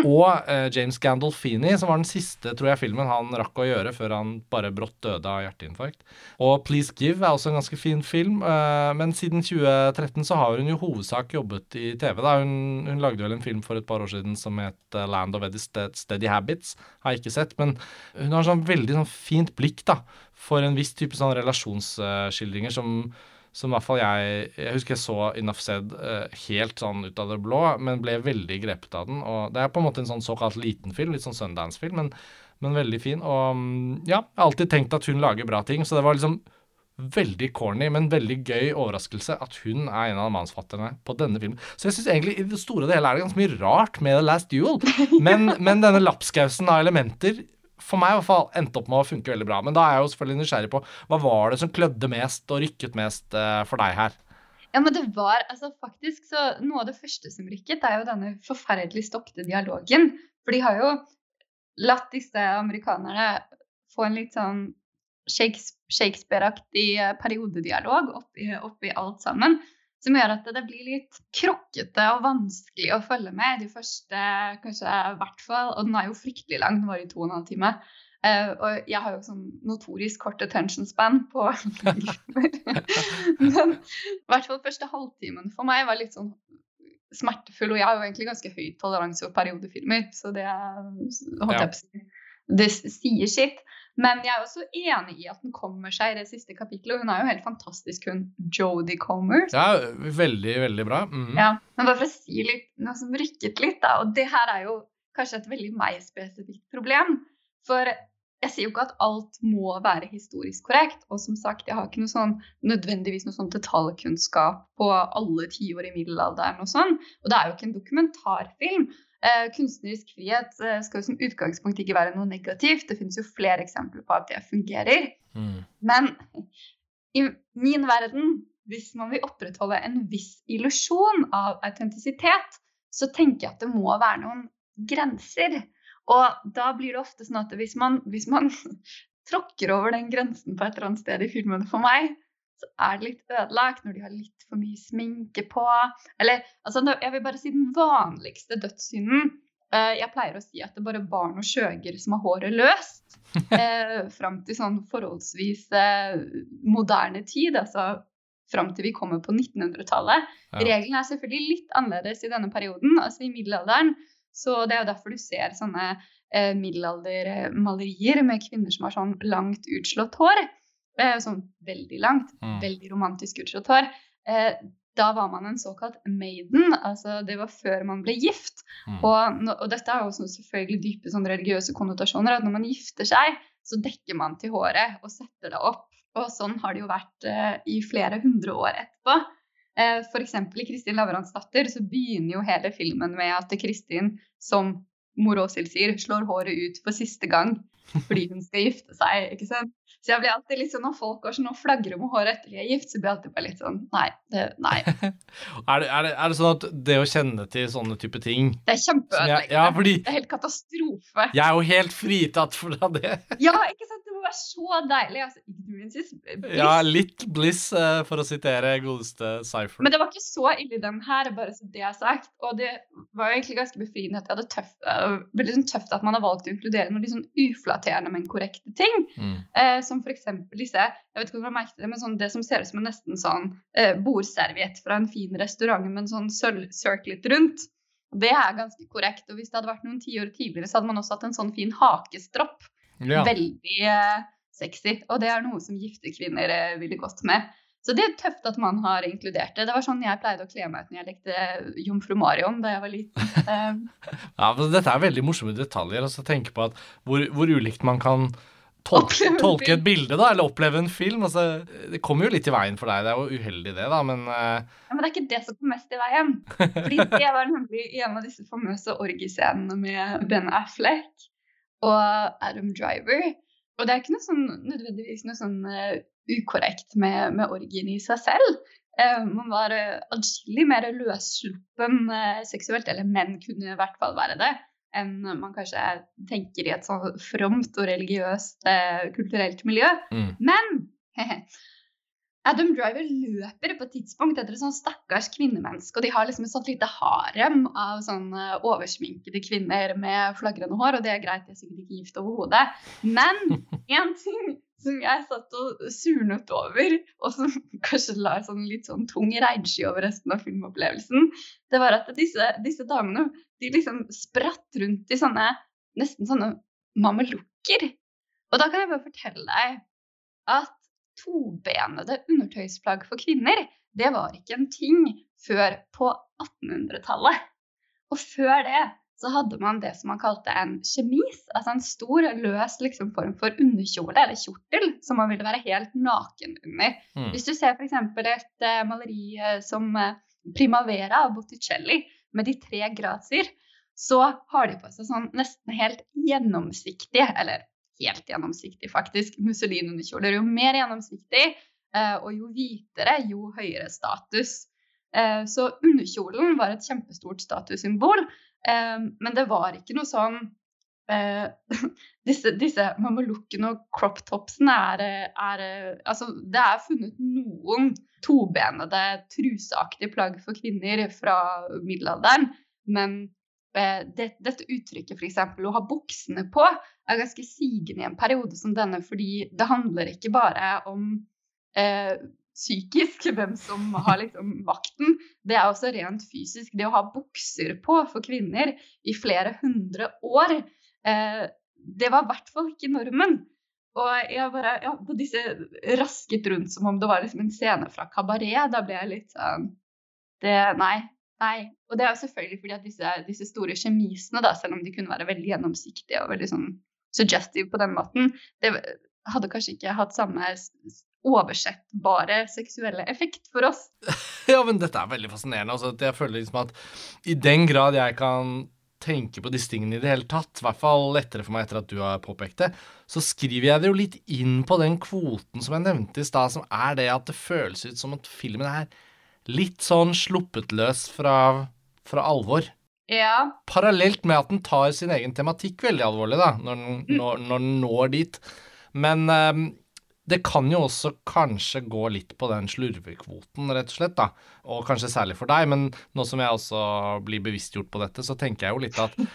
[SPEAKER 4] Og uh, James Gandolfini, som var den siste tror jeg, filmen han rakk å gjøre før han bare brått døde av hjerteinfarkt. Og Please Give er også en ganske fin film, uh, men siden 2013 så har hun jo hovedsak jobbet i TV. da. Hun, hun lagde vel en film for et par år siden som het eh, Land of Steady Habits. Har jeg ikke sett, men hun har sånn veldig sånn fint blikk da, for en viss type sånn relasjonsskildringer som som i hvert fall jeg Jeg husker jeg så Enough Said uh, helt sånn ut av det blå, men ble veldig grepet av den. Og det er på en måte en sånn såkalt liten film, litt sånn Sundance-film, men, men, veldig fin. Og mm, ja, jeg har alltid tenkt at hun lager bra ting, så det var liksom veldig corny, men veldig gøy overraskelse at hun er en av mannsfatterne på denne filmen. Så jeg syns egentlig i det store og hele er det ganske mye rart med The Last Duel, men, men denne lapskausen av elementer for meg i hvert fall endte opp med å funke veldig bra. Men da er jeg jo selvfølgelig nysgjerrig på hva var det som klødde mest og rykket mest uh, for deg her?
[SPEAKER 2] Ja, men det var altså faktisk så Noe av det første som rykket, er jo denne forferdelig stokte dialogen. For de har jo latt disse amerikanerne få en litt sånn Shakespeare-aktig eh, periodedialog oppi, oppi alt sammen som gjør at det blir litt krokkete og vanskelig å følge med de første kanskje hvert fall. Og den er jo fryktelig lang, den var i to og en halv time. Uh, og jeg har jo sånn notorisk kort attention span på Men i hvert fall første halvtimen for meg var litt sånn smertefull. Og jeg har jo egentlig ganske høy toleranse for periodefilmer, så det, holdt jeg på å si, det sier sitt. Men jeg er også enig i at den kommer seg i det siste kapittelet. Og hun er jo helt fantastisk, hun Jodie Comer.
[SPEAKER 4] Ja, veldig, veldig bra. Mm.
[SPEAKER 2] Ja, Men bare for å si litt, noe som rykket litt, da. Og det her er jo kanskje et veldig meg-spesifikt problem. For jeg sier jo ikke at alt må være historisk korrekt. Og som sagt, jeg har ikke noe sånn, nødvendigvis noe sånn detaljkunnskap på alle tiår i middelalderen og sånn. Og det er jo ikke en dokumentarfilm. Eh, kunstnerisk frihet eh, skal jo som utgangspunkt ikke være noe negativt. Det finnes jo flere eksempler på at det fungerer. Mm. Men i min verden, hvis man vil opprettholde en viss illusjon av autentisitet, så tenker jeg at det må være noen grenser. Og da blir det ofte sånn at hvis man, hvis man tråkker over den grensen på et eller annet sted i filmen for meg, så er det litt ødelagt når de har litt for mye sminke på. Eller altså, jeg vil bare si den vanligste dødssynden. Uh, jeg pleier å si at det er bare barn og skjøger som har håret løst. Eh, fram til sånn forholdsvis eh, moderne tid, altså fram til vi kommer på 1900-tallet. Ja. Reglene er selvfølgelig litt annerledes i denne perioden, altså i middelalderen. Så det er jo derfor du ser sånne eh, middelaldermalerier med kvinner som har sånn langt utslått hår. Eh, sånn veldig langt, mm. veldig romantisk utslått hår. Eh, da var man en såkalt maiden, altså det var før man ble gift. Mm. Og, og, dette har jo selvfølgelig dype sånn religiøse konnotasjoner, at når man gifter seg, så dekker man til håret og setter det opp. Og sånn har det jo vært eh, i flere hundre år etterpå. Eh, F.eks. i Kristin Lavransdatter datter så begynner jo hele filmen med at Kristin, som mor Åshild sier, slår håret ut for siste gang fordi hun skal gifte seg. ikke sant? Så jeg blir alltid litt sånn, Når folk går sånn og flagrer med håret etter de er gift, så blir jeg alltid bare litt sånn Nei. Det, nei.
[SPEAKER 4] er, det, er, det, er, det, sånn at det å kjenne til sånne type ting
[SPEAKER 2] Det er kjempeødeleggende. Ja, fordi... Det er helt katastrofe.
[SPEAKER 4] Jeg er jo helt fritatt fra det.
[SPEAKER 2] ja, ikke sant? Var så deilig. Altså, ignorance is bliss.
[SPEAKER 4] Ja, litt bliss, uh, for å sitere godeste Cypher.
[SPEAKER 2] Men det var ikke så ille den her, bare så det er sagt. Og det var jo egentlig ganske befriende at det hadde tøft, uh, veldig sånn tøft at man har valgt å inkludere noen litt sånn uflatterende, men korrekte ting. Mm. Uh, som eksempel disse jeg vet ikke om du har merket det, men sånn, det som ser ut som en nesten sånn bordserviett fra en fin restaurant med en sånn sølvcirclet rundt. Det er ganske korrekt. Og hvis det hadde vært noen tiår tidligere, så hadde man også hatt en sånn fin hakestropp ja. Veldig uh, sexy. Og det er noe som gifte kvinner uh, ville gått med. Så det er tøft at man har inkludert det. Det var sånn jeg pleide å kle meg ut når jeg lekte Jomfru Marion da jeg var liten.
[SPEAKER 4] ja, men Dette er veldig morsomme detaljer. altså Tenke på at hvor, hvor ulikt man kan tolke, tolke, et bilde, da, eller oppleve en film. Altså, det kommer jo litt i veien for deg. Det er jo uheldig, det, da, men uh...
[SPEAKER 2] ja, Men det er ikke det som kom mest i veien. Fordi det var nemlig en av disse famøse orgiescenene med Ben Affleck og Adam Driver. Og det er ikke noe sånn, nødvendigvis noe sånn uh, ukorrekt med, med orgien i seg selv. Uh, man var uh, adskillig mer løssluppen seksuelt, eller menn kunne i hvert fall være det, enn man kanskje tenker i et sånn fromt og religiøst kulturelt miljø. Mm. Men Adam Driver løper på et tidspunkt etter et sånn stakkars kvinnemenneske, og de har liksom et sånt lite harem av sånne oversminkede kvinner med flagrende hår, og det er greit, de er sikkert ikke gift overhodet. Men én ting som jeg satt og surnet over, og som kanskje la sånn litt sånn tung regnsky over resten av filmopplevelsen, det var at disse, disse damene de liksom spratt rundt i sånne nesten sånne mamelukker. Og da kan jeg bare fortelle deg at tobenede undertøysplagg for kvinner, det var ikke en ting før på 1800-tallet. Og før det så hadde man det som man kalte en kjemis, altså en stor, løs liksom, form for underkjole eller kjortel som man ville være helt naken under. Mm. Hvis du ser f.eks. et uh, maleri uh, som uh, Primavera av Botticelli med de tre grazier, så har de på seg sånn nesten helt gjennomsiktig, eller helt gjennomsiktig faktisk, Mussolini-underkjoler. Jo mer gjennomsiktig og jo hvitere, jo høyere status. Så underkjolen var et kjempestort statussymbol. Men det var ikke noe sånn disse, disse mamelukkene og crop topsene er, er, Altså, det er funnet noen tobenede, truseaktige plagg for kvinner fra middelalderen, men det, dette uttrykket, f.eks. å ha buksene på, er ganske sigende i en periode som denne, fordi det handler ikke bare om eh, psykisk, hvem som har liksom makten. Det er også rent fysisk. Det å ha bukser på for kvinner i flere hundre år, eh, det var i hvert fall ikke normen. Og jeg bare, ja, på disse rasket rundt som om det var liksom en scene fra kabaret. Da ble jeg litt sånn det, Nei. Nei. Og det er jo selvfølgelig fordi at disse, disse store kjemisene, da, selv om de kunne være veldig gjennomsiktige og veldig sånn suggestive på den måten, det hadde kanskje ikke hatt samme oversettbare seksuelle effekt for oss.
[SPEAKER 4] ja, men dette er veldig fascinerende. Altså, jeg føler liksom at i den grad jeg kan tenke på disse tingene i det hele tatt, i hvert fall lettere for meg etter at du har påpekt det, så skriver jeg det jo litt inn på den kvoten som jeg nevnte i stad, som er det at det føles ut som at filmen er litt sånn sluppet løs fra, fra alvor.
[SPEAKER 2] Ja.
[SPEAKER 4] Parallelt med at den tar sin egen tematikk veldig alvorlig, da, når den, mm. når, når den når dit. Men um, det kan jo også kanskje gå litt på den slurvekvoten, rett og slett, da. Og kanskje særlig for deg, men nå som jeg også blir bevisstgjort på dette, så tenker jeg jo litt at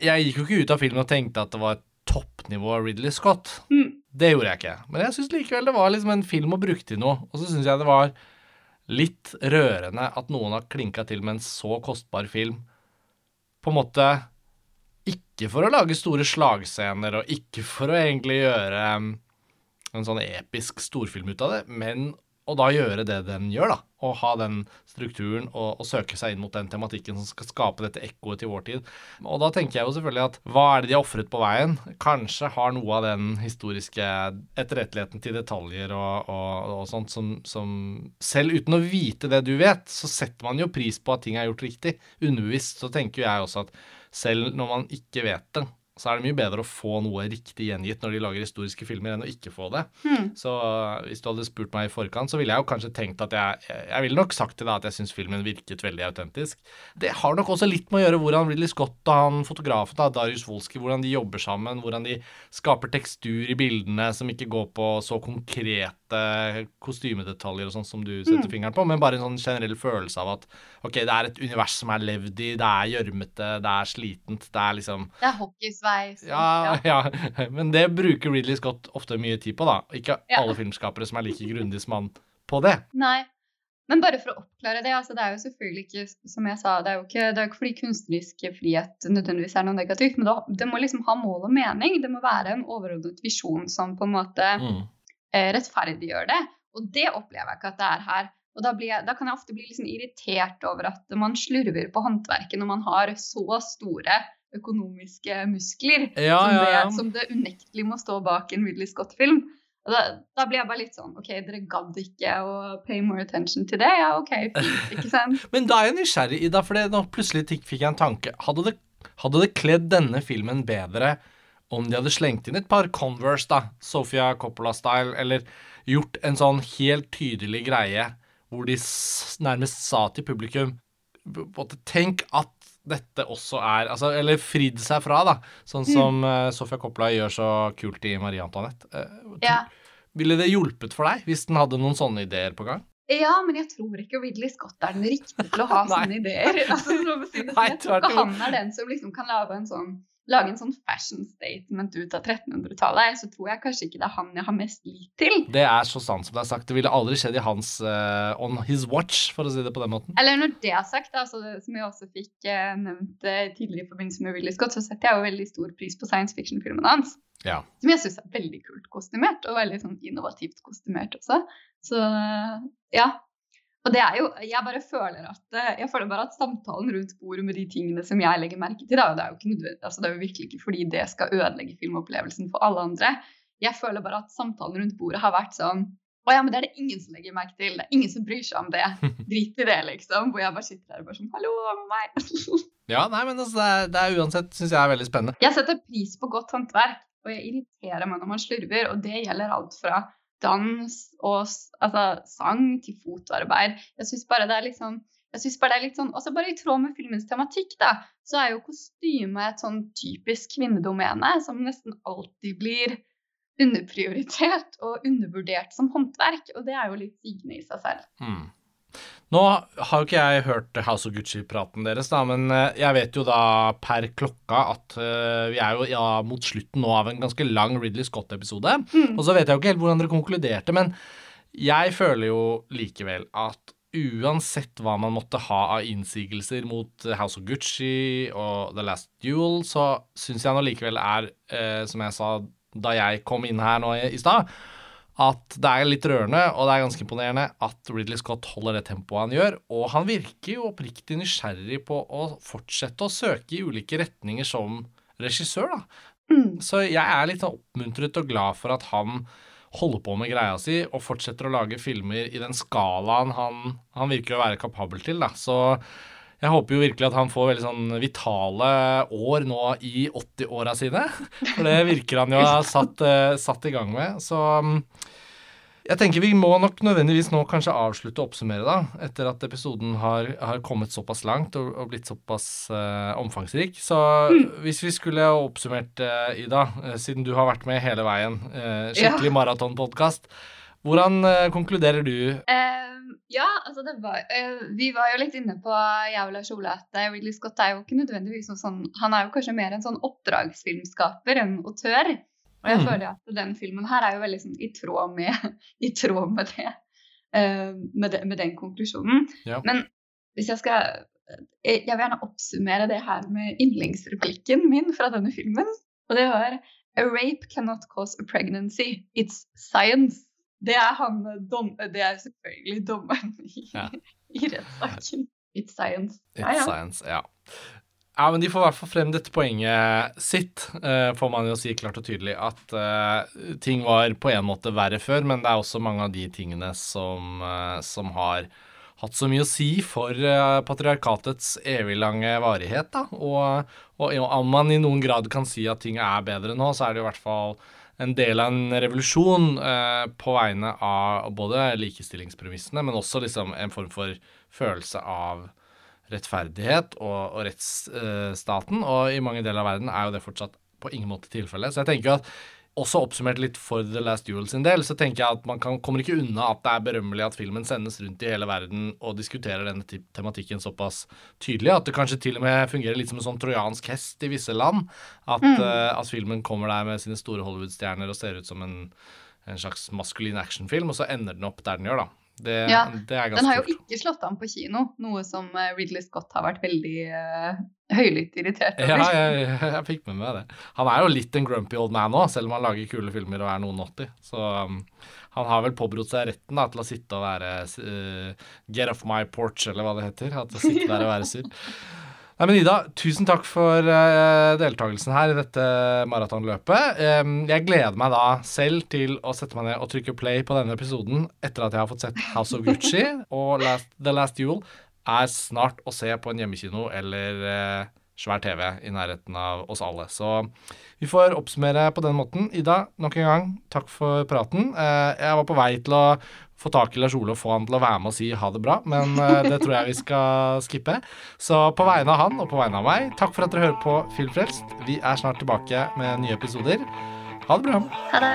[SPEAKER 4] Jeg gikk jo ikke ut av filmen og tenkte at det var et toppnivå av Ridley Scott. Mm. Det gjorde jeg ikke. Men jeg syns likevel det var liksom en film å bruke til noe. Og så syns jeg det var litt rørende at noen har klinka til med en så kostbar film. På en måte ikke for å lage store slagscener, og ikke for å egentlig gjøre en sånn episk storfilm ut av det, men å da gjøre det den gjør, da. Og ha den strukturen og, og, søke seg inn mot den tematikken som skal skape dette ekkoet til vår tid. Og da tenker jeg jo selvfølgelig at hva er det de har ofret på veien? Kanskje har noe av den historiske etterretteligheten til detaljer og, og, og sånt som, som, Selv uten å vite det du vet, så setter man jo pris på at ting er gjort riktig. Underbevisst så tenker jeg også at selv når man ikke vet det, så er det mye bedre å få noe riktig gjengitt når de lager historiske filmer, enn å ikke få det. Mm. Så uh, hvis du hadde spurt meg i forkant, så ville jeg jo kanskje tenkt at jeg Jeg ville nok sagt til deg at jeg syns filmen virket veldig autentisk. Det har nok også litt med å gjøre hvordan Ridley Scott og han fotografen, da, Darius Wolski, hvordan de jobber sammen, hvordan de skaper tekstur i bildene som ikke går på så konkrete kostymedetaljer og sånn som du setter mm. fingeren på, men bare en sånn generell følelse av at ok, det er et univers som er levd i, det er gjørmete, det er slitent, det er liksom
[SPEAKER 2] Det er hockeysveis Så,
[SPEAKER 4] Ja, ja, men det bruker Ridley Scott ofte mye tid på, da. Ikke ja. alle filmskapere som er like grundig som han på det.
[SPEAKER 2] Nei. Men bare for å oppklare det, altså det er jo selvfølgelig ikke som jeg sa, det er jo ikke, det er ikke fordi kunstnerisk frihet nødvendigvis er noe negativt, men det, det, må liksom ha mål og mening. Det må være en overordnet visjon som på en måte mm. eh, rettferdiggjør det. Og det opplever jeg ikke at det er her. Og da, jeg, da kan jeg ofte bli liksom irritert over at man slurver på håndverket når man har så store økonomiske muskler
[SPEAKER 4] ja, som, det, ja,
[SPEAKER 2] som, det, unektelig må stå bak en Ridley Scott-film. Da, da, blir jeg bare litt sånn OK, dere gadd ikke å pay more attention til det? Ja, OK, fint, ikke sant?
[SPEAKER 4] Men da er jeg nysgjerrig, Ida, for nå plutselig fikk jeg en tanke. Hadde det, hadde det kledd denne filmen bedre om de hadde slengt inn et par Converse, da, Sofia Coppola-style, eller gjort en sånn helt tydelig greie hvor de nærmest sa til publikum Tenk at dette også er altså, Eller fridd seg fra, da. Sånn mm. som mm. Sofia Coppola gjør så kult i Marie Antoinette. Uh,
[SPEAKER 2] ja.
[SPEAKER 4] Ville det hjulpet for deg hvis den hadde noen sånne ideer på gang?
[SPEAKER 2] Ja, men jeg tror ikke Ridley Scott er den riktige til å ha sånne ideer. Altså, si det jeg tror ikke han er den som liksom kan lage en sånn lage en sånn fashion statement ut av 1300-tallet, så tror jeg kanskje ikke det er han jeg har mest lit til.
[SPEAKER 4] Det er så sant som det er sagt. Det ville aldri skjedd i hans uh, on his watch, for å si det på den måten.
[SPEAKER 2] Eller når det er sagt, altså, som jeg også fikk uh, nevnt eh, tidligere i forbindelse med Willy Scott, så setter jeg jo veldig stor pris på science fiction-filmene hans.
[SPEAKER 4] Ja.
[SPEAKER 2] Som jeg syns er veldig kult kostymert, og veldig sånn innovativt kostymert også. Så ja. Og det er jo Jeg bare føler at eh, Jeg føler bare at samtalen rundt bordet med de tingene som jeg legger merke til, da, det er jo ikke nødvendig, altså det er jo virkelig ikke fordi det skal ødelegge filmopplevelsen for alle andre. Jeg føler bare at samtalen rundt bordet har vært sånn Å ja, men det er det ingen som legger merke til. Det er ingen som bryr seg om det. Drit i det, liksom. Hvor jeg bare sitter der og bare sånn Hallo, hva med meg?
[SPEAKER 4] Ja, nei, men altså, det er, det er uansett, syns jeg er veldig spennende.
[SPEAKER 2] Jeg setter pris på godt håndverk, og jeg irriterer meg når man slurver, og det gjelder alt fra dans og altså, sang til fotoarbeid. Jeg syns bare det er litt sånn jeg synes bare det er litt sånn, også bare I tråd med filmens tematikk da, så er jo kostyme et sånn typisk kvinnedomene som nesten alltid blir underprioritert og undervurdert som håndverk. Og det er jo litt sigende i seg selv.
[SPEAKER 4] Hmm. Nå har jo ikke jeg hørt House of Gucci-praten deres, da, men eh, jeg vet jo da per klokka at uh, vi er jo ja, mot slutten nå av en ganske lang Ridley Scott-episode. Og så vet jeg jo ikke helt hvordan dere konkluderte, men jeg føler jo likevel at uansett hva man måtte ha av innsigelser mot House of Gucci og The Last Duel, så syns jeg nå likevel er, uh, som jeg sa da jeg kom inn her nå i, i stad, at det er litt rørende, og det er ganske imponerende at Ridley Scott holder det tempoet han gjør. Og han virker jo oppriktig nysgjerrig på å fortsette å søke i ulike retninger som regissør, da.
[SPEAKER 2] Mm.
[SPEAKER 4] Så jeg er litt sånn oppmuntret og glad for at han holder på med greia si og fortsetter å lage filmer i den skalaen han, han virker å være kapabel til, da. Så jeg håper jo virkelig at han får veldig sånn vitale år nå i 80-åra sine. For det virker han jo å ha satt, eh, satt i gang med. Så mm, jeg tenker vi må nok nødvendigvis nå kanskje avslutte å oppsummere, da, etter at episoden har, har kommet såpass langt og, og blitt såpass uh, omfangsrik. Så hvis vi skulle oppsummert, uh, Ida, uh, siden du har vært med hele veien, skikkelig maratonpodkast, hvordan konkluderer du?
[SPEAKER 2] Eh, ja, altså det var uh, Vi var jo litt inne på, jeg og Lars Ole, at eh, Ridley Scott er jo ikke nødvendigvis noe sånn Han er jo kanskje mer en sånn oppdragsfilmskaper enn autør. Og jeg
[SPEAKER 4] Mm.
[SPEAKER 2] føler at den filmen her er jo veldig sånn i tråd med, i tråd med det. Uh, med, de, med den konklusjonen.
[SPEAKER 4] Ja.
[SPEAKER 2] Men hvis jeg skal jeg, Jeg vil gjerne oppsummere det her med yndlingsreplikken min fra denne filmen. Og det var A rape cannot cause a pregnancy. It's science. Det er han dom, Det er selvfølgelig dommeren i,
[SPEAKER 4] Ja.
[SPEAKER 2] i rettssaken. It's science.
[SPEAKER 4] It's
[SPEAKER 2] Ja, ja.
[SPEAKER 4] science, ja. Ja, men de får i hvert fall frem dette poenget sitt, eh, får man jo si klart og tydelig, at eh, ting var på en måte verre før, men det er også mange av de tingene som, eh, som har hatt så mye å si for eh, patriarkatets eviglange varighet, da. Og, og om man i noen grad kan si at ting er bedre nå, så er det i hvert fall en del av en revolusjon eh, på vegne av både likestillingspremissene, men også liksom en form for følelse av rettferdighet og, og rettsstaten, og i mange deler av verden er jo det fortsatt på ingen måte tilfellet. Så jeg tenker at også oppsummert litt for The Last Duel sin del, så tenker jeg at man kan, kommer ikke unna at det er berømmelig at filmen sendes rundt i hele verden og diskuterer denne tematikken såpass tydelig, at det kanskje til og med fungerer litt som en sånn trojansk hest i visse land. At, eh, at filmen kommer der med sine store Hollywood-stjerner og ser ut som en, en slags maskulin actionfilm, og så ender den opp der den gjør, da. Det,
[SPEAKER 2] Ja,
[SPEAKER 4] det er ganske
[SPEAKER 2] Den har jo ikke slått an på kino, noe som eh, Ridley Scott har vært veldig uh, høylytt irritert
[SPEAKER 4] Ja, jeg, jeg, jeg fikk med meg det. Han er jo litt en grumpy old man òg, selv om han lager kule filmer og er noen 80. Så um, han har vel påberopt seg retten da, til å sitte og være uh, Get off my porch, eller hva det heter. At å sitte der og være sur. Nei, men Ida, tusen takk for uh, deltakelsen her i dette maratonløpet. Um, jeg gleder meg da selv til å sette meg ned og trykke play på denne episoden etter at jeg har fått sett House of Gucci og Last, The Last Duel er snart å se på en hjemmekino eller uh, svær TV i nærheten av oss alle. Så vi får oppsummere på den måten. Ida, nok en gang, takk for praten. Eh, jeg var på vei til å få tak i Lars Ole og få han til å være med og si ha det bra, men eh, det tror jeg vi skal skippe. Så på vegne av han og på vegne av meg, takk for at dere hører på Filmfrelst. Vi er snart tilbake med nye episoder. Ha det bra.
[SPEAKER 2] Ha det.